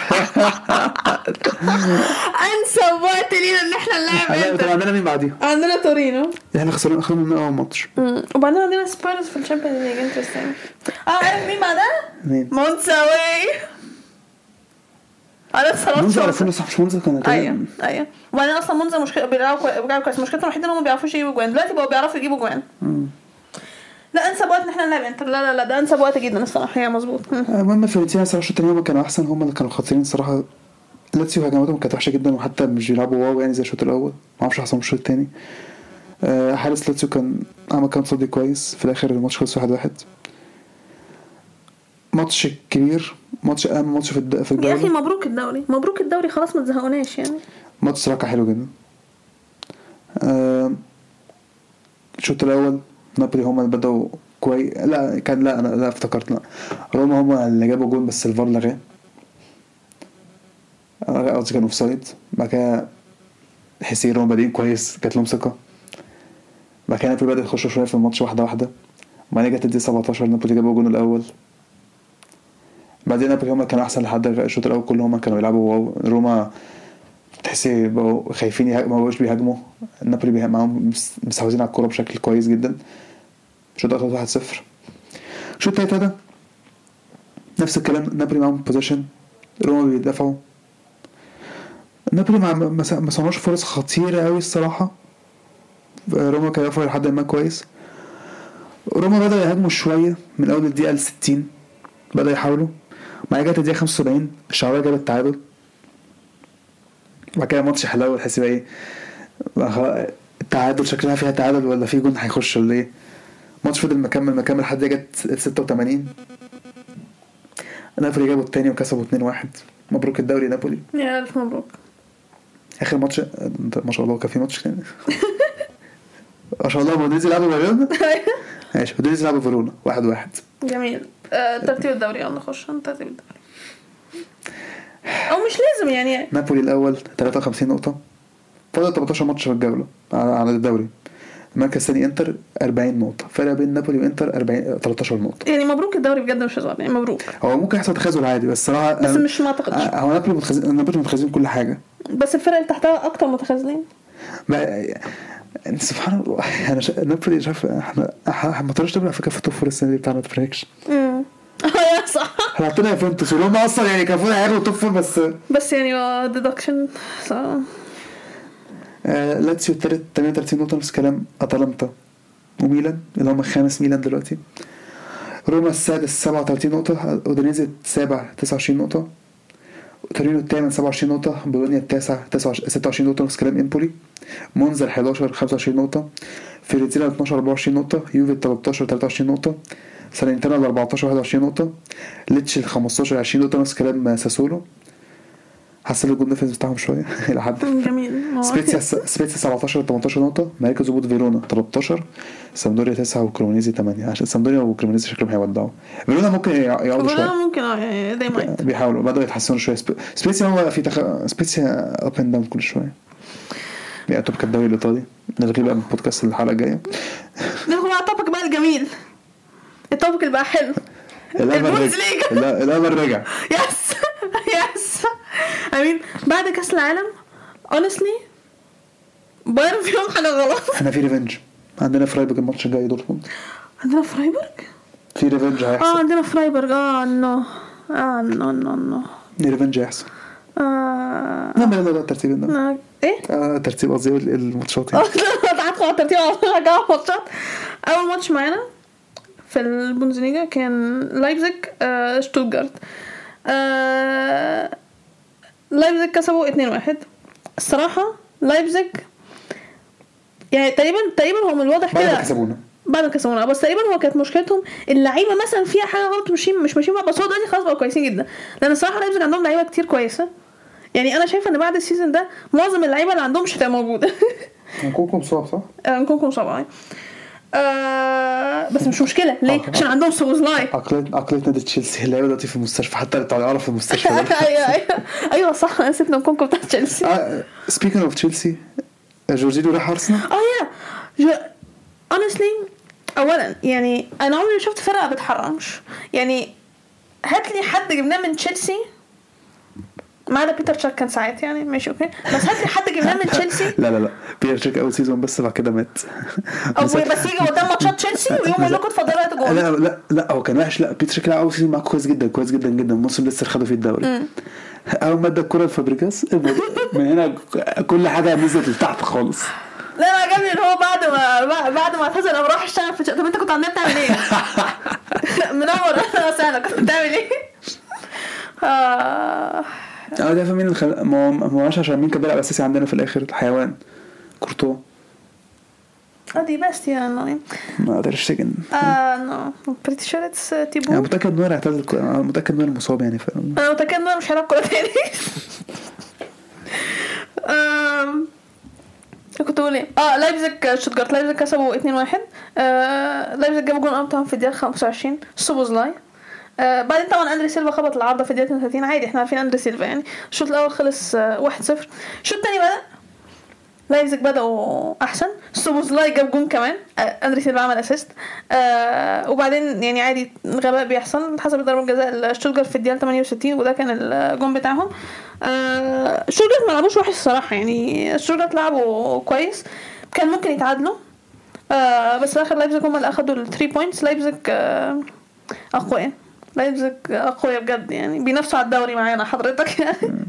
أنسب وقت لينا إن إحنا نلعب. انتر عندنا مين بعديهم؟ عندنا تورينو. إحنا خسرنا خسرنا من اول ماتش. وبعدين عندنا سبيرز في الشامبيونز ليج. interesting آه عارف مين بعدها؟ مين؟ مونزا away انا عرفونا صح مش منذر كان أيوه أيوه. وبعدين أصلا منذر مشكله بيلعبوا كوي- بيلعبوا كويس. مشكلتهم الوحيدة ان هم ما بيعرفوش يجيبوا جوان. دلوقتي بقوا بيعرفوا يجيبوا جوان. لا أنسب وقت إن إحنا نلعب إنتر. لا لا لا ده أنسب وقت جدا الصراحة. هي مظبوط. مم. المهم فيورنتينا الصراحة الشوط الثاني هم كانوا أحسن. هم اللي كانوا خطرين الصراحة. لاتسيو هجماتهم كانت وحشة جدا وحتى مش بيلعبوا wow يعني زي الشوط الأول. ما أعرفش حصل الشوط الثاني آه، حارس لاتسيو كان عمل كام صدي كويس. في الآخر الماتش خلص 1 1 ماتش كبير. ماتش أهم ماتش في الد- في يا أخي الدوري مبروك الدوري. مبروك الدوري خلاص ما تزهقوناش يعني. ماتش صراحة حلو جدا. آه، الشوط الأول نابولي هم اللي بدأوا كويس لا كان لا أنا لا افتكرت لا. روما هم اللي جابوا جول بس الفار لغاه. قصدي كان offside بعد كده حسيت روما بادئين كويس جات لهم ثقة. بعد كده نابولي بدأ يخشوا شوية في الماتش واحدة واحدة. بعدين جت الدقيقة 17 نابولي جابوا الجون الأول. بعدين نابولي هم كانوا أحسن لحد الشوط الأول كله هم كانوا يلعبوا wow. روما تحسي بقوا خايفين ما بقوش بيهاجموا. نابولي معاهم مس- مستحوذين على الكورة بشكل كويس جدا. الشوط الأول 1-0 الشوط التاني ده نفس الكلام. نابولي معاهم possession روما بيدافعوا. نابولي ما صنعوش فرص خطيرة قوي الصراحة. روما كان يدافعوا لحد ما كويس. روما بدأ يهاجموا شوية من أول الدقيقة ال 60 بدأ يحاولوا. بعد كده جت الدقيقه 75 الشعبيه جابت التعادل بعد كده ماتش حلاوه تحس بقى إيه؟ التعادل شكلها فيها تعادل ولا في جون هيخش ولا إيه؟ ماتش فضل مكمل مكمل لحد جت ال 86 نابولي جابوا التاني وكسبوا 2-1 مبروك الدوري نابولي. يا ألف مبروك. آخر ماتش ما شاء الله كان في ماتش تاني. ما شاء الله مونزا لعبوا فيرونا ماشي مونزا لعبوا فيرونا واحد واحد. جميل. ترتيب الدوري يلا خش عن ترتيب الدوري. أو مش لازم يعني. نابولي الأول 53 نقطة. فاضل 18 ماتش في الجولة على الدوري. المركز الثاني إنتر 40 نقطة. فرق بين نابولي وإنتر 40 13 نقطة. يعني مبروك الدوري بجد مش هزار يعني مبروك. هو ممكن يحصل تخاذل عادي بس صراحة بس مش ما اعتقدش آه، هو نابولي متخاذلين نابولي متخاذلين كل حاجة. بس الفرق اللي تحتها أكتر متخاذلين. سبحان الله. أنا شا... نابولي شايف إحنا إحنا ما طلعش نابولي على فكرة في ال top four السنة دي بتاع ما تفرقش صح. حطينا يوفنتوس واللي هم أصلا يعني كانوا المفروض هياخدوا ال top four بس بس يعني deduction آه لاتسيو التالت 38 نقطة نفس الكلام. اتلانتا وميلان اللي هم خامس ميلان دلوقتي. روما السادس 37 نقطة أودينيزي السابع 29 نقطة. تورينو الثامن 27 نقطة. بولونيا التاسع 29 26 نقطة نفس الكلام. إمبولي. مونزا ال 11 25 نقطة. فيورنتينا 12 24 نقطة. يوفي 13 23 نقطة. ساليرنيتانا ال 14 21 نقطة ليتشي ال 15 20 نقطة نفس كلام ساسولو. حسن الجول defense بتاعهم شوية. إلى حد جميل. سبيتسيا سبيتسيا 17 18 نقطة مراكز هبوط فيرونا 13 سامبدوريا 9 وكريمونيزي 8 عشان سامبدوريا وكريمونيزي شكلهم هيودعوا. فيرونا ممكن يقعدوا شوية. ممكن آه يعني they might. بيحاولوا. بدأوا يتحسنوا شوية. سب- سبيتسيا هو في تخ... سبيتسيا up and down كل شوية. يعني top الدوري الإيطالي. نلغيه بقى البودكاست الحلقة الجاية. ندخل على ال topic بقى الجميل. اللي بقى حلو. البوندس رجع. الأمل رجع. yes yes امين بعد كأس العالم honestly بايرن فيهم حاجة غلط. إحنا في revenge. عندنا فرايبورج الماتش الجاي دورتموند. عندنا فرايبورغ؟ في revenge آه هيحصل. عندنا فرايبورغ. آه no آه no no no revenge هيحصل. آه... لا لا لا لا ترتيب إيه. آه، إيه؟ آه ترتيب قصدي الماتشات يعني. على الترتيب على أول ماتش معانا في البوندسليجا كان لايبزيج آه شتوتجارت آه لايبزيج كسبوا 2-1 الصراحة لايبزيج يعني تقريبا تقريبا هو من الواضح بعد ما كده كسبونا. بعد ما كسبونا. بس تقريبا هو كانت مشكلتهم اللعيبة مثلا فيها حاجة غلط مش مش ماشيين بس هو دلوقتي خلاص بقوا كويسين جدا. لأن الصراحة لايبزيج عندهم لعيبة كتير كويسة. يعني أنا شايفه إن بعد ال season ده معظم اللعيبة اللي عندهم مش هتبقى موجودة. نكونكو مصاب صح؟ نكونكو صعبة آه بس مش مشكلة. ليه؟ آه. عشان عندهم سوبوزلاي عقلية عقلية نادي تشيلسي اللعيبة دلوقتي في المستشفى. حتى اللي في المستشفى. أيوه أيوه. أيوه صح. أنا نسيت نكونكو بتاع تشيلسي. آه speaking of تشيلسي جورجينيو راح أرسنال؟ yeah. honestly اولا يعني أنا عمري ما شفت فرقة ما بتحرمش. يعني هات لي حد جبناه من تشيلسي ما عدا بيتر تشيك كان ساعات يعني ماشي okay. بس هات لي حد جبناه من تشيلسي. لا لا لا. بيتر تشيك أول season بس بعد كده مات. بس يجي قدام ماتشات تشيلسي ويقوم يقول لكم اتفضلوا هاتوا جول. لا لا لا هو كان وحش. لا بيتر لعب أول season معاك كويس جدا كويس جدا جدا. الموسم لسه خدوا فيه الدوري. أول ما ادى الكوره لفابريجاس من هنا كل حاجة نزلت لتحت خالص. لا أنا عجبني ان هو بعد ما بعد ما اعتزل قام راح اشتغل في طب أنت كنت عندنا بتعمل إيه؟ منور أهلا وسهلا كنت بتعمل إيه؟ آه ده فاهم مين اللي خل... ما هو ما هوش عشان مين كان بيلعب اساسي عندنا في الآخر؟ الحيوان. كورتوا. آه دي بس يا نو ما قدرش تجن. آه نو بريتي شور اتس أنا تيبو متأكد ان هو هيعتزل أنا متأكد ان هو مصاب يعني ف... أنا متأكد ان أنا مش هلعب كورة تاني. كنت بقول إيه؟ آه لايبزيج شوتجارت لايبزيج كسبوا 2-1 آه لايبزيج جابوا جون بتاعهم في الدقيقة 25 سوبوزلاي آه بعدين طبعا أندري سيلفا خبط العارضه في الدقيقه 32 عادي إحنا عارفين أندري سيلفا يعني. الشوط الأول خلص آه 1-0 الشوط الثاني بدا لايبزيج بدأوا أحسن. سوبوزلاي جاب جون كمان. آه، أندري سيلفا عمل أسيست آه وبعدين يعني عادي غباء بيحصل. اتحسب ضربة جزاء شتوتجارت في الدقيقة 68 وده كان الجون بتاعهم. آه شتوتجارت ما لعبوش وحش الصراحة يعني. شتوتجارت لعبوا كويس. كان ممكن يتعادلوا. آه بس في الآخر لايبزيج هم اللي أخدوا ال three points لايبزيج آه أقوياء. لايبزيج أقوياء بجد يعني بينافسوا على الدوري معانا حضرتك. يعني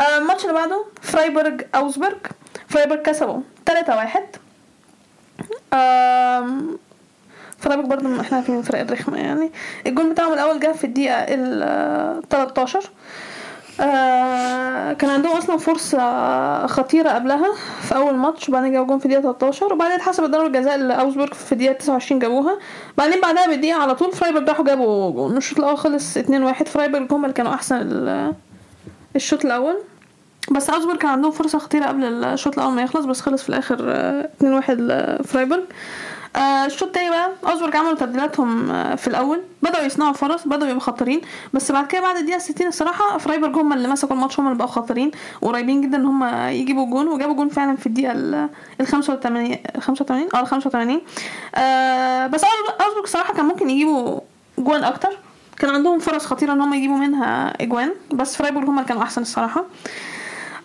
آه، الماتش اللي بعده فرايبورج اوزبورج فرايبورج كسبوا 3 واحد. آم، فرايبورج برضه إحنا عارفين الفرق الرخمة يعني. الجول بتاعهم الأول جه في الدقيقة ال 13 آه كان عندهم أصلا فرصة خطيرة قبلها في أول ماتش وبعدين جابوا جون في الدقيقة 13 وبعدين اتحسبت ضربة جزاء لاوزبورج في الدقيقة 29 جابوها. بعدين بعدها بالدقيقه على طول فرايبورج راحوا جابوا جون. الشوط الأول خلص 2-1 فرايبورج هم اللي كانوا أحسن ال- الشوط الأول. بس اوزبورج كان عندهم فرصة خطيرة قبل الشوط الأول ما يخلص بس خلص في الآخر آه، 2-1 لفرايبورج آه، الشوط التاني بقى اوزبورج عملوا تبديلاتهم آه، في الأول. بدأوا يصنعوا فرص بدأوا يبقوا خطرين بس بعد كده بعد الدقيقة 60 الصراحة فرايبورج هم اللي مسكوا الماتش هم اللي بقوا خطرين وقريبين جدا إن هم يجيبوا جون وجابوا جون فعلا في الدقيقة ال ال 85 85 آه ال 85 آه بس اوزبورج الصراحه كان ممكن يجيبوا جوان أكتر. كان عندهم فرص خطيرة إن هم يجيبوا منها أجوان. بس فرايبورج هم اللي كانوا أحسن الصراحة.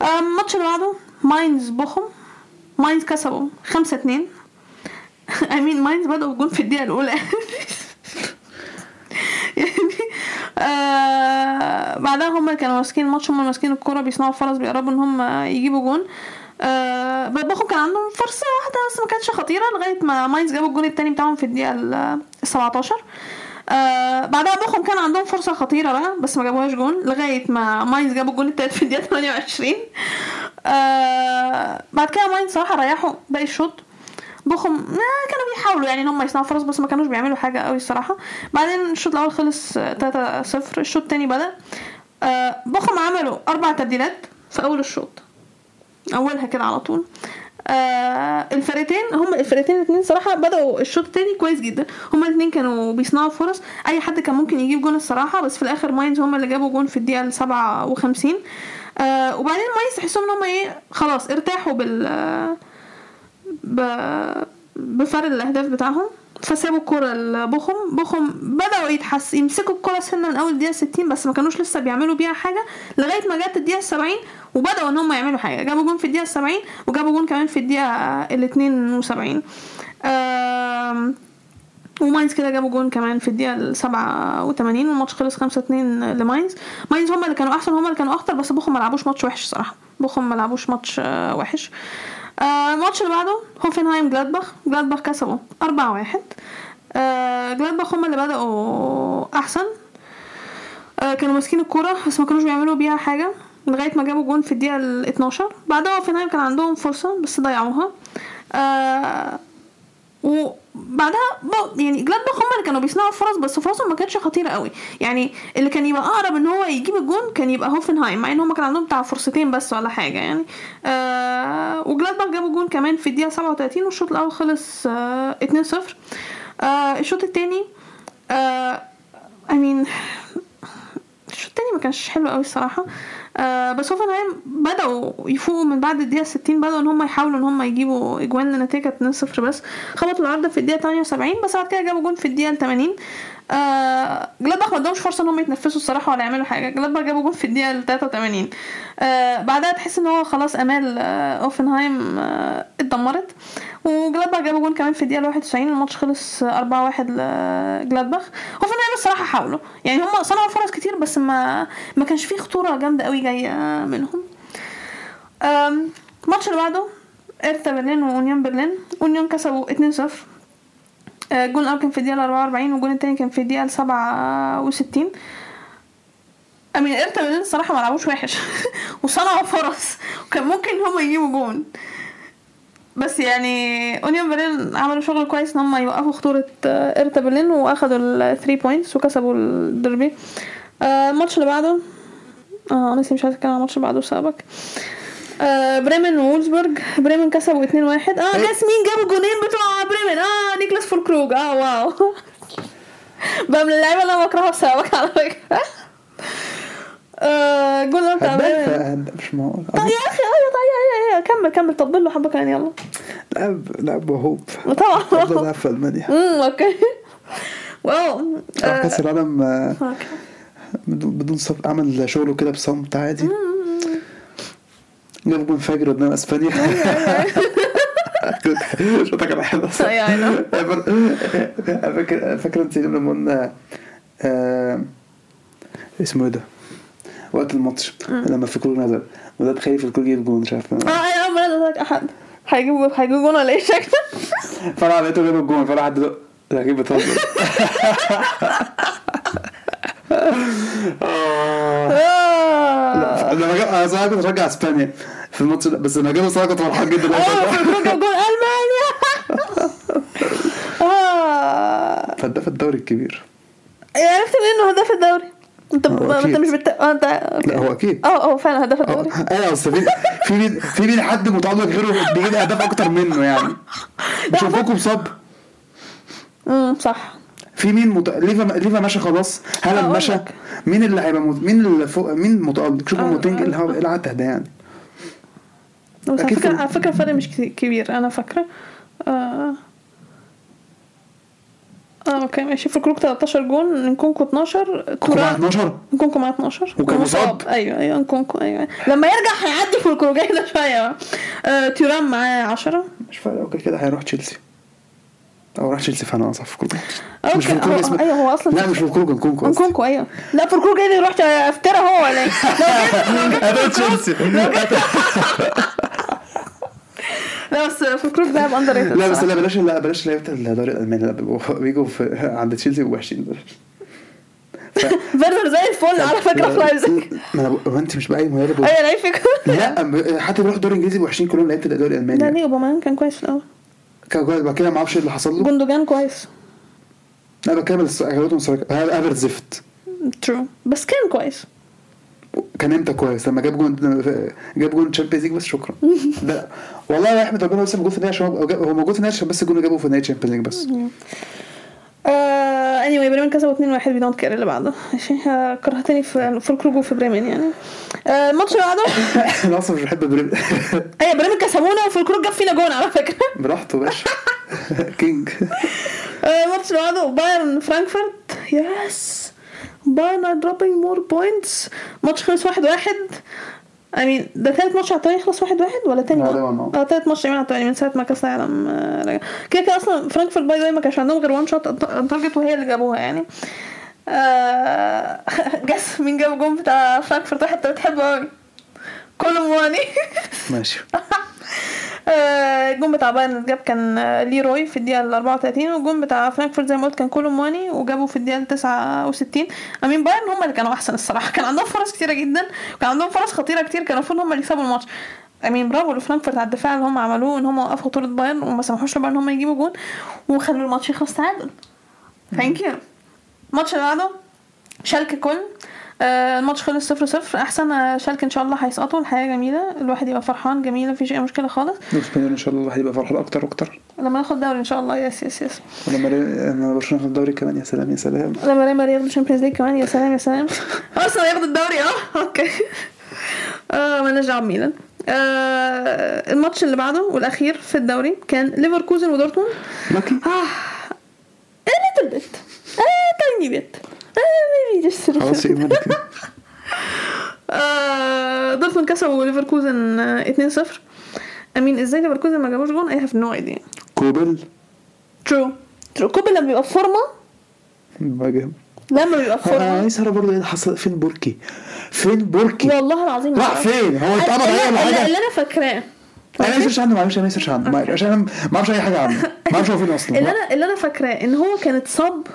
آه، الماتش اللي بعده ماينز بوخم. ماينز كسبوا 5 2 امم ماينز بدأوا جون في الدقيقة الأولى يعني آه بعدها هم كانوا ماسكين الماتش هم ماسكين الكورة بيصنعوا فرص بيقربوا إن هم يجيبوا جون. آه بوخم كان عندهم فرصة واحدة بس ما كانتش خطيرة لغاية ما ماينز جابوا الجون التاني بتاعهم في الدقيقة ال 17 آه بعدها بوخم كان عندهم فرصة خطيرة بقى بس ما جابوهاش جون لغاية ما ماينز جابوا الجون التالت في الدقيقة 28 آه بعد كده ماينز صراحة ريحوا باقي الشوط. بوخم. آه كانوا بيحاولوا. يعني إن هم يصنعوا فرص بس ما كانوش بيعملوا حاجة قوي الصراحة. بعدين الشوط الأول خلص 3 0 الشوط التاني بدأ. آه بوخم عملوا أربع تبديلات في أول الشوط. أولها كده على طول. آه الفرقتين هم الفرقتين الاثنين صراحة بدأوا الشوط التاني كويس جدا. هم الاثنين كانوا بيصنعوا فرص. أي حد كان ممكن يجيب جون الصراحة بس في الآخر ماينز هم اللي جابوا جون في الدقيقة ال 57 آه وبعدين ماينز تحسهم إن هم إيه خلاص ارتاحوا بال. بفرق الأهداف بتاعهم فسابوا الكرة لبوخم. بوخم بدأوا تحس يمسكوا الكرة سنة من أول الدقيقة 60 بس ما كانوش لسه بيعملوا بيها حاجة لغاية ما جت الدقيقة 70 وبدأوا إن هم يعملوا حاجة. جابوا جون في الدقيقة 70 وجابوا جون كمان في الدقيقة ال 72 آم، وماينز كده جابوا جون كمان في الدقيقة ال 87 والماتش خلص 5 2 لماينز. ماينز هم اللي كانوا أحسن هم اللي كانوا أخطر بس بوخم ما لعبوش ماتش وحش صراحة. بوخم ما لعبوش ماتش آه، وحش. الماتش اللي بعده هوفنهايم جلادباخ. جلادباخ كسبوا 4 1 آه، جلادباخ هم اللي بدأوا أحسن. آه، كانوا ماسكين الكورة بس ما كانوش بيعملوا بيها حاجة لغاية ما جابوا جون في الدقيقة ال 12 بعدها هوفنهايم كان عندهم فرصة بس ضيعوها. آه وبعدها ب- يعني جلادباخ هم اللي كانوا بيصنعوا فرص بس فرصهم ما كانتش خطيرة قوي. يعني اللي كان يبقى أقرب إن هو يجيب الجون كان يبقى هوفنهايم مع إن هم كان عندهم بتاع فرصتين بس ولا حاجة يعني. آه وجلادباخ جابوا جون كمان في الدقيقة 37 والشوط الأول خلص آه 2-0 آه الشوط الثاني آه mean الشوط التاني ما كانش حلو قوي الصراحة. آه بس هوفنهايم بدأوا يفوقوا من بعد الدقيقة 60 بدأوا إن هم يحاولوا إن هم يجيبوا إجوان لنتيجة 2-0 بس. خبطوا العارضة في الدقيقة 78 بس بعد كده جابوا جون في الدقيقة 80 آه جلادباخ ما ادهمش فرصة إن هم يتنفسوا الصراحة ولا يعملوا حاجة. جلادباخ جابوا جون في الدقيقة 83 آه بعدها تحس إن هو خلاص أمال آه أوفنهايم آه اتدمرت. وجلادباخ جابوا جون كمان في الدقيقة 91 الماتش خلص 4-1 لجلادباخ. هوفنهايم الصراحة حاولوا. يعني هم صنعوا فرص كتير بس ما ما كانش فيه خطورة جامدة قوي جاية منهم. الماتش اللي بعده ارتا برلين وأونيون برلين. أونيون كسبوا 2-0 آه، الجون الأول كان في الدقيقة 44 والجون التاني كان في الدقيقة 67 امم هيرتا برلين الصراحة ما لعبوش وحش. وصنعوا فرص. وكان ممكن هم يجيبوا جون. بس يعني أونيون برلين عملوا شغل كويس إن هم يوقفوا خطورة آه، هيرتا برلين وأخدوا ال 3 points وكسبوا الدربي آه، الماتش اللي بعده آه أنا مش عايزه أتكلم عن الماتش اللي بعده آه بريمن وأوزبورج بريمن كسبوا 2-1 آه guess مين جابوا الجونين بتوع بريمن؟ آه نيكلاس فولكروج. آه wow. بقى من اللعيبة اللي أنا بكرهها بسببك على فكرة. آه جول بتاع بريمن. مش معقول طيب يا أخي أيوه طيب أيوه كمل كمل. طبل له حبه كمان يلا. لاعب لاعب موهوب طبعا. أفضل لاعب في ألمانيا. امم okay. Wow. راح آه، كاس العالم آه، بدون صف عمل شغله كده بصمت عادي. جاب جون فاجر قدام اسبانيا شوطه كان حلو أيوة، I know. فاكر فاكر أنت لما قلنا آه، اسمه إيه ده؟ وقت الماتش لما فكروا نزل وده تخيل فكروا يجيب جون مش عارف. آه أيوه ما لك أحد. هيجيبوا هيجيبوا جون ولا إيه؟ شكله فانا لقيته جاب الجون فانا حد ده أكيد بتهزر آه. آه. لما جاب أنا كنت بشجع إسبانيا. في الماتش ده. بس لما جابوا صراحة كنت فرحان جدا آه جاب جون ألمانيا. آه. فهداف الدوري الكبير. عرفت منين إنه هداف الدوري. أنت ما أنت. مش بت... انت لا هو أكيد. آه آه فعلا هداف الدوري. آه أيوه بس في في مين في مين حد متالق غيره بيجيب اهداف أكتر منه يعني؟ مش هفوكوا مصاب امم صح. في مين مت... ليفا ليفا ماشي خلاص. هالاند أقول مشى. مين اللي هيبقى. مين اللي فوق مين متألق؟ شوف آه، موتينج آه، آه. إيه العته ده يعني. بس على فكره على فكرة الفرق مش كبير أنا فاكرة. آه آه okay ماشي. فولكروج 13 جون نكونكو 12 نكونكو مع تورام 12 نكونكو مع 12 وكان مصاب. أيوه أيوه نكونكو أيوه. لما يرجع هيعدي فولكروج ده شوية. آه تورام معاه 10 مش فارق. أوكي كده هيروح تشيلسي. أو راح تشيلسي فانا كوكو أوكي مش هو- اسمه. أيوه هو أصلا لا مش الكوكو نكونكو. نكونكو أيوه. لا في الكروجين يروح افترى هو ولا إيه؟ لو هيروح تشيلسي. لا بس الكروج ده اندر ريتد لا بس لا بلاش لا بلاش لعيبة الدوري الألماني. لا بيجوا عند تشيلسي بيبقوا وحشين. فيرنر زي الفل على فكرة في لايبزيج ما أنا هو أنت مش باي مدرب أيوه لعيب فيك لا حتى بيروح الدوري الإنجليزي وحشين كلهم لعيبة الدوري لا الألماني. ليه اوباميانج كان كويس في الأول. كان كويس بعد كده ما أعرفش إيه اللي حصل له. جوندوجان كويس. لا سرق- هافرتز زفت. true بس كان كويس. كان إمتى كويس؟ لما جاب جون جاب جون Champions League بس شكرا. لا والله يا أحمد ربنا لسه موجود في النهاية عشان هو موجود في النهاية عشان بس الجون اللي جابه في النهاية Champions League بس. آه anyway بريمن كسبوا 2-1 we don't care اللي بعده. ماشي. آه، كرهتني في فولكروج وفي بريمن يعني. آه الماتش اللي بعده؟ أنا أصلا مش بحب بريم أيوه بريمن كسبونا وفولكروج جاب فينا جون على فكرة. براحته باشا. كينج الماتش اللي بعده بايرن فرانكفورت. yes بايرن are dropping more points. ماتش خلص واحد واحد. I mean ده تالت ماتش على التوالي يخلص واحد واحد ولا تاني؟ ده one. آه تالت ماتش على التوالي من ساعة ما كأس العالم آه، رجع كده كده أصلا فرانكفورت by the ما كانش عندهم غير one shot target وهي اللي جابوها يعني آه، guess مين جاب الجون بتاع فرانكفورت واحد أنت بتحبه قوي كولو مواني ماشي. آه، الجون بتاع بايرن جاب كان آه، ليروي في الدقيقة ال 34 والجون بتاع فرانكفورت زي ما قلت كان كولو مواني وجابوا في الدقيقة ال 69 I mean بايرن هم اللي كانوا أحسن الصراحة. كان عندهم فرص كتيرة جدا وكان عندهم فرص خطيرة كتير كان المفروض هم اللي يكسبوا الماتش. I mean برافو لفرانكفورت على الدفاع اللي هم عملوه إن هم وقفوا خطورة بايرن وما سمحوش لبايرن إن هم يجيبوا جون وخلوا الماتش يخلص تعادل. thank you الماتش اللي بعده شالكة كولن آه، الماتش خلص صفر صفر. أحسن آه، شالكة إن شاء الله هيسقطوا الحياة جميلة. الواحد يبقى فرحان جميلة مفيش أي مشكلة خالص. نتمنى إن شاء الله الواحد يبقى فرحان أكتر وأكتر. لما ناخد دوري إن شاء الله. yes yes yes ولما لما برشلونة ياخد الدوري كمان يا سلام يا سلام. لما ريال مدريد ياخدوا ال Champions League كمان يا سلام يا سلام. أصلا ياخدوا الدوري آه okay. آه مالناش دعوة بميلان. آه الماتش اللي بعده والأخير في الدوري كان ليفركوزن ودورتموند. lucky آه a little bit a tiny bit. آه just a خلاص آه دورتموند كسبوا ليفركوزن آه 2-0 I mean إزاي ليفركوزن ما جابوش جون؟ I have no idea كوبل true true كوبل لما بيبقى في فورمة. لما بيبقى في أنا فورمة. عايز أعرف برضه إيه اللي حصل. فين بوركي؟ فين بوركي؟ والله العظيم ما راح. فين؟ هو اتقبض اللي- عليه ولا اللي- حاجة؟ اللي أنا فاكراه. أنا ما ي search عنه معلش أنا ي search عنه. ما- عشان أنا ما أعرفش أي حاجة عنه. ما أعرفش هو فين أصلا. اللي أنا اللي أنا فاكراه إن هو كان اتصاب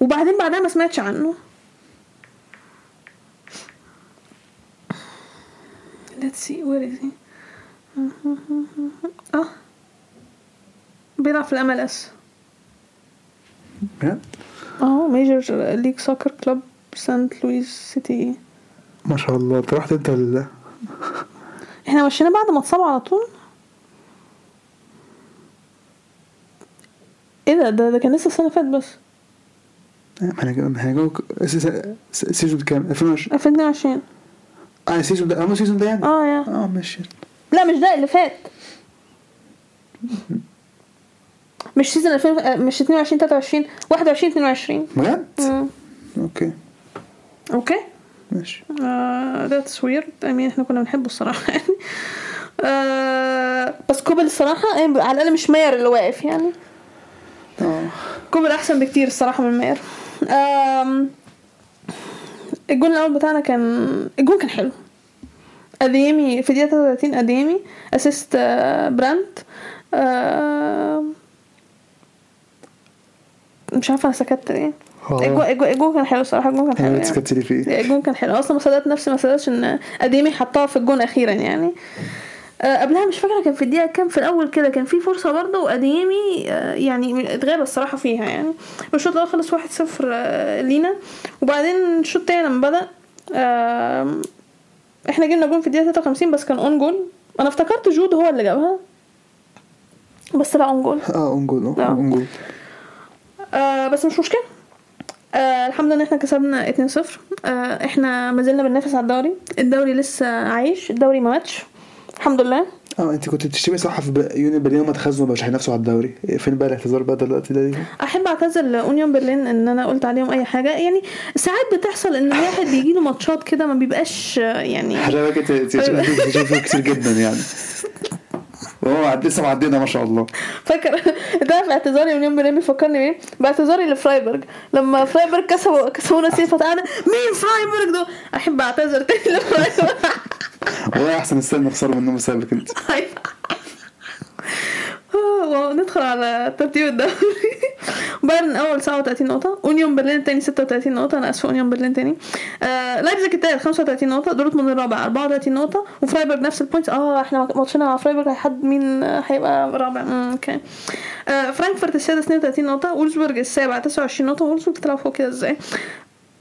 وبعدين بعدها ما سمعتش عنه. Let's see where is he? آه. بيلعب في ال MLS بجد؟ آه Major League Soccer club سانت لويس سيتي ما شاء الله. انت رحت انت ال... إحنا مشينا بعد ما اتصاب على طول. إيه ده؟ ده, ده كان لسه السنة اللي فاتت بس. أنا ما هنجاوب سيزون كام؟ 2020 2022 آه السيزون ده. آه السيزون ده يعني؟ آه يا. آه ماشي. لا مش ده اللي فات. مش سيزون 2000 آه، مش 22 23 21 22 بجد؟ okay. okay. ماشي. that's weird I mean إحنا كنا بنحبه الصراحة يعني. آه بس كوبل الصراحة يعني على الأقل مش ماير اللي واقف يعني. آه. كوبل أحسن بكتير الصراحة من ماير. الجون الأول بتاعنا كان الجون كان حلو. اديمي في دقيقة 33 اديمي assist آه، براندت آه، مش عارفة أنا سكت ليه. الجون الجون- كان حلو الصراحة الجون كان حلو أنا يعني. فيه الجون كان حلو. أصلا ما صدقت نفسي ما صدقتش إن اديمي حطها في الجون أخيرا يعني. آه، قبلها مش فاكرة كان في الدقيقة كام في الأول كده كان في فرصة برضه واديمي آه، يعني اتغابى الصراحة فيها يعني. الشوط الأول خلص 1-0 آه، لينا. وبعدين الشوط التاني لما بدأ إحنا جبنا جون في الدقيقة 53 بس كان own goal أنا افتكرت جود هو اللي جابها بس لا own goal آه own goal آه. لا. own goal آه بس مش مشكلة. آه الحمد لله إن إحنا كسبنا 2-0 آه إحنا ما زلنا بننافس على الدوري. الدوري لسه عايش الدوري ما ماتش. الحمد لله. آه انت كنت بتشتمي صح في يونيون برلين هم اتخذوا مش هينافسوا على الدوري. فين بقى الاعتذار بقى دلوقتي ده؟ احب اعتذر لأونيون برلين ان أنا قلت عليهم اي حاجة. يعني ساعات بتحصل ان الواحد بيجي له ماتشات كده ما بيبقاش آه، يعني تشوفوا كتير جدا يعني. وهو لسه معدينا ما شاء الله. فاكر؟ ده في اعتذاري يونيون برلين بيفكرني بايه باعتذاري لفرايبرج. لما فرايبرج كسبوا كسبونا سيفا تعالى مين فرايبرج دول احب اعتذر تاني لفرايبرج. والله احسن استنى نخسر منهم بسببك انت. أيوة. آه، ندخل على ترتيب الدوري. بايرن أول 37 نقطة أونيون برلين التاني 36 نقطة أنا اسف أونيون برلين تاني. آه لايبزيج التالت 35 نقطة دورتموند الرابع 34 نقطة وفرايبورغ نفس ال points آه إحنا ماتشنا مع فرايبورغ هيحد مين هيبقى رابع. okay. آه فرانكفورت السادس 32 نقطة وولزبورج السابع 29 نقطة. وولزبورج بتلعب فوق كده إزاي؟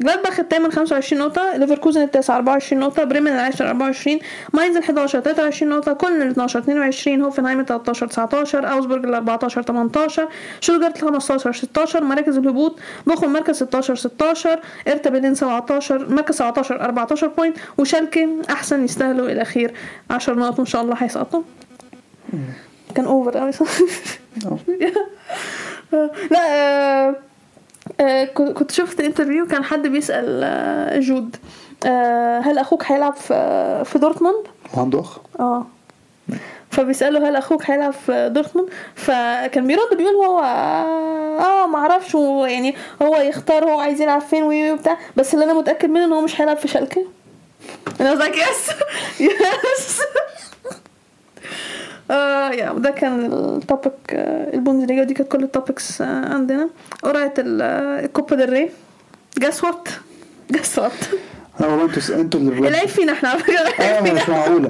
جلادباخ الثامن 25 نقطة ليفركوزن التاسع 24 نقطة بريمن العاشر 24 ماينز ال 11 23 نقطة كولن ال 12 22 هوفنهايم ال 13 19 اوزبورج ال 14 18 شوتجارت ال 15 16 مراكز الهبوط بوخم مركز 16 16 هيرتا برلين 17 مركز 17 14 point وشالكي أحسن يستاهلوا الاخير 10 نقط وان شاء الله هيسقطوا كان over قوي آه. لا آه، كنت كنت شفت interview كان حد بيسأل آه، جود آه، هل أخوك هيلعب في في دورتموند؟ وعنده اخ آه. فبيسأله هل أخوك هيلعب في دورتموند؟ فكان بيرد بيقول هو آه ما أعرفش هو يعني هو يختار هو عايز يلعب فين وي- وبتاع. بس اللي أنا متأكد منه إن هو مش هيلعب في شالكة. أنا was like yes. Yes. آه yeah وده كان ال topic آه البوندسليجا دي كانت كل ال topics آه عندنا. قرعة ال- الكوبا ديل ري guess what guess what لا والله أنتوا أنتوا اللي العيب فينا إحنا فينا. مش معقولة.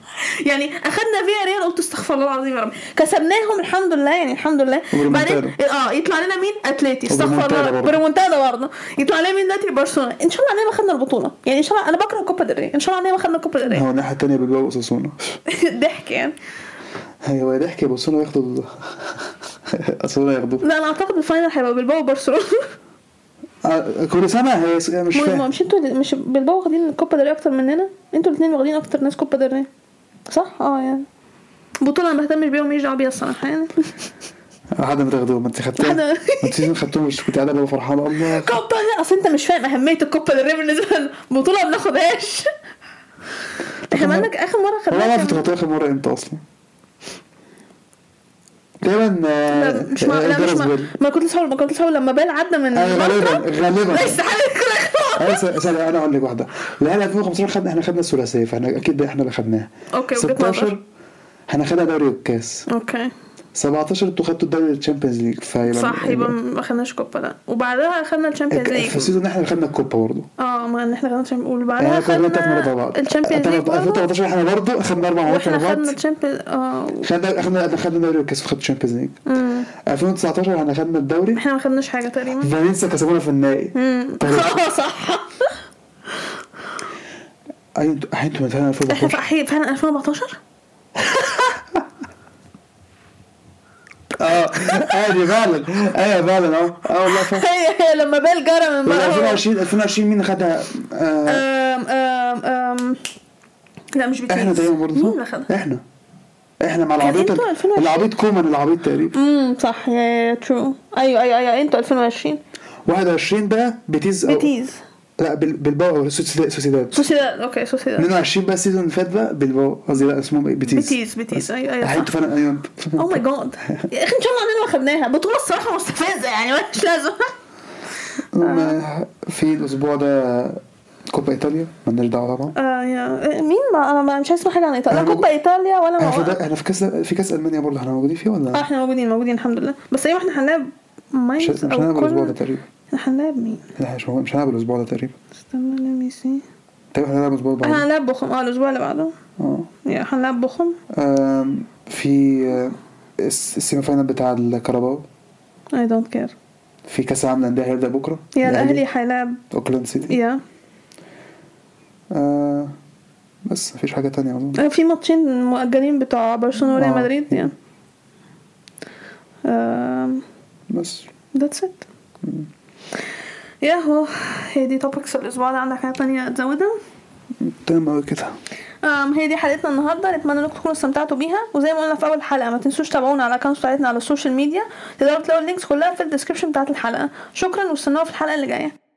يعني أخدنا فيها ريال قلت استغفر الله العظيم يا رب. كسبناهم الحمد لله يعني الحمد لله. بعدين آه يطلع لنا مين؟ اتلتي استغفر الله. بريمونتادا برضه. يطلع لنا مين دلوقتي؟ برشلونة. إن شاء الله علينا ما خدنا البطولة. يعني إن شاء الله أنا بكره كوبا ديل ري. إن شاء الله علينا ما خدنا كوبا ديل ري. هو الناحيه التانيه بيجوا اساسونا ضحك يعني. أيوه ضحك يبصوا له ياخدوا ال- اساسونا ياخدوه. لا أنا أعتقد ال final هيبقى بالباو وبرشلونة. آه، كل سنه هي مش فاهم. مش أنتوا مش بالباو واخدين الكوبا ديل ري أكتر مننا؟ أنتوا الاثنين واخدين أكتر ناس كوبا ديل ري. صح؟ آه يعني. بطولة ما بهتمش بيها وماليش دعوة بيها الصراحة يعني. حد ما تاخدوه؟ ما انت خدتوه حد- ما انت خدتوه مش كنت قاعدة فرحانة. الله. كوبا أصل أنت مش فاهم أهمية الكوبا ديل ري بالنسبة لنا. بطولة ما بناخدهاش. إحنا مالك آخر مرة خدناها كنت خدتوها آخر مرة إمتى أصلا. تقريبا آه، لا مش مع... لا مش. بيل. ما كنت لسه ما كنت لسه لما بال عدى من أيوه غالبا غالبا استحاله. أنا أقول لك واحدة لا 2015 خدنا إحنا خدنا الثلاثية فاحنا أكيد إحنا اللي خدناها أوكي وجهة نظر 16 إحنا خدنا دوري والكاس أوكي 17 أنتوا خدتوا الدوري الشامبيونز ليج فيبقى صح يبقى ما خدناش كوبا لا وبعدها خدنا الشامبيونز في ليج. السيزون إحنا خدنا الكوبا برضه. آه ما إن إحنا خدنا الشامبيونز وبعدها ورا خدنا الشامبيونز ليج برضه. 2013 إحنا برضه خدنا أربع مرات ورا وإحنا بعض. خدنا الشامبيونز آه. خدنا خدنا خدنا دوري والكاس وخدنا ال Champions League. أمم. 2019 إحنا خدنا الدوري. إحنا ما خدناش حاجة تقريبا. فالنسيا كسبونا في النهائي. امم آه صح. أنتوا إحنا 2014 في أحيي- فعلا 2014 آه. أيوه فعلا. أيوه فعلا آه. آه والله فعلا. هي هي لما بال جرى من بقى هو 2020 2020 مين خدها؟ آه. أم أم أم. لا مش بتنس إحنا تقريبا برضه مين؟ اللي خدها؟ إحنا. إحنا مع العبيط أنتوا 2020 العبيط كومان العبيط تقريبا. امم صح. يا ترو أيوه أيوه أيوه أنتوا 2020 21 بقى بيتيز أو- بيتيز. لا بال- بالباو سوسيداد سوسيداد. سوسيداد أوكي سوسيداد. 22 بقى السيزون اللي فات بقى؟ بالباو قصدي لا اسمه إيه؟ بيتيز بيتيز بيتيز أيوه أيوه فعلا أيوه. أو ماي جاد يا أخي إن شاء الله اننا خدناها. بطولة الصراحة مستفزة يعني مش لازم في الأسبوع ده كوبا إيطاليا مالناش دعوة طبعا. آه yeah مين ما أنا مش عايز أسمع حاجة عن إيطاليا. لا كوبا إيطاليا ولا إحنا في, ما ده- إحنا في كاس في كأس ألمانيا برضه إحنا موجودين فيه آه ولا إحنا موجودين موجودين الحمد لله. بس أيوه إحنا هنلعب مش ماينز مش هنلعب الأسبوع ده تقريبا. إحنا هنلعب مين؟ لا مش مش هنلعب الأسبوع ده تقريبا. استنى me see تقريبا هنلعب الأسبوع اللي إحنا بعده. هنلعب بوخم آه الأسبوع اللي بعده. آه. هنلعب بوخم آم، في آه، الس- ال semi final بتاع الكاراباو. I don't care. في كأس العالم للأندية هيبدأ بكرة؟ yeah الأهلي هيلعب. أوكلاند سيتي؟ yeah. آه بس مفيش حاجة تانية. أظن. في ماتشين مؤجلين بتوع برشلونة وريال آه. مدريد yeah. بس. That's it. yeah هو هي دي topics الأسبوع ده. عندك حاجة تانية تزودها؟ تمام أوي كده. أم هي دي حلقتنا النهارده. نتمنى إنكم تكونوا استمتعتوا بيها. وزي ما قلنا في أول حلقة ما تنسوش تابعونا على ال account بتاعتنا على ال social media تقدروا تلاقوا ال links كلها في ال description بتاعت الحلقة. شكرا واستنونا في الحلقة اللي جاية.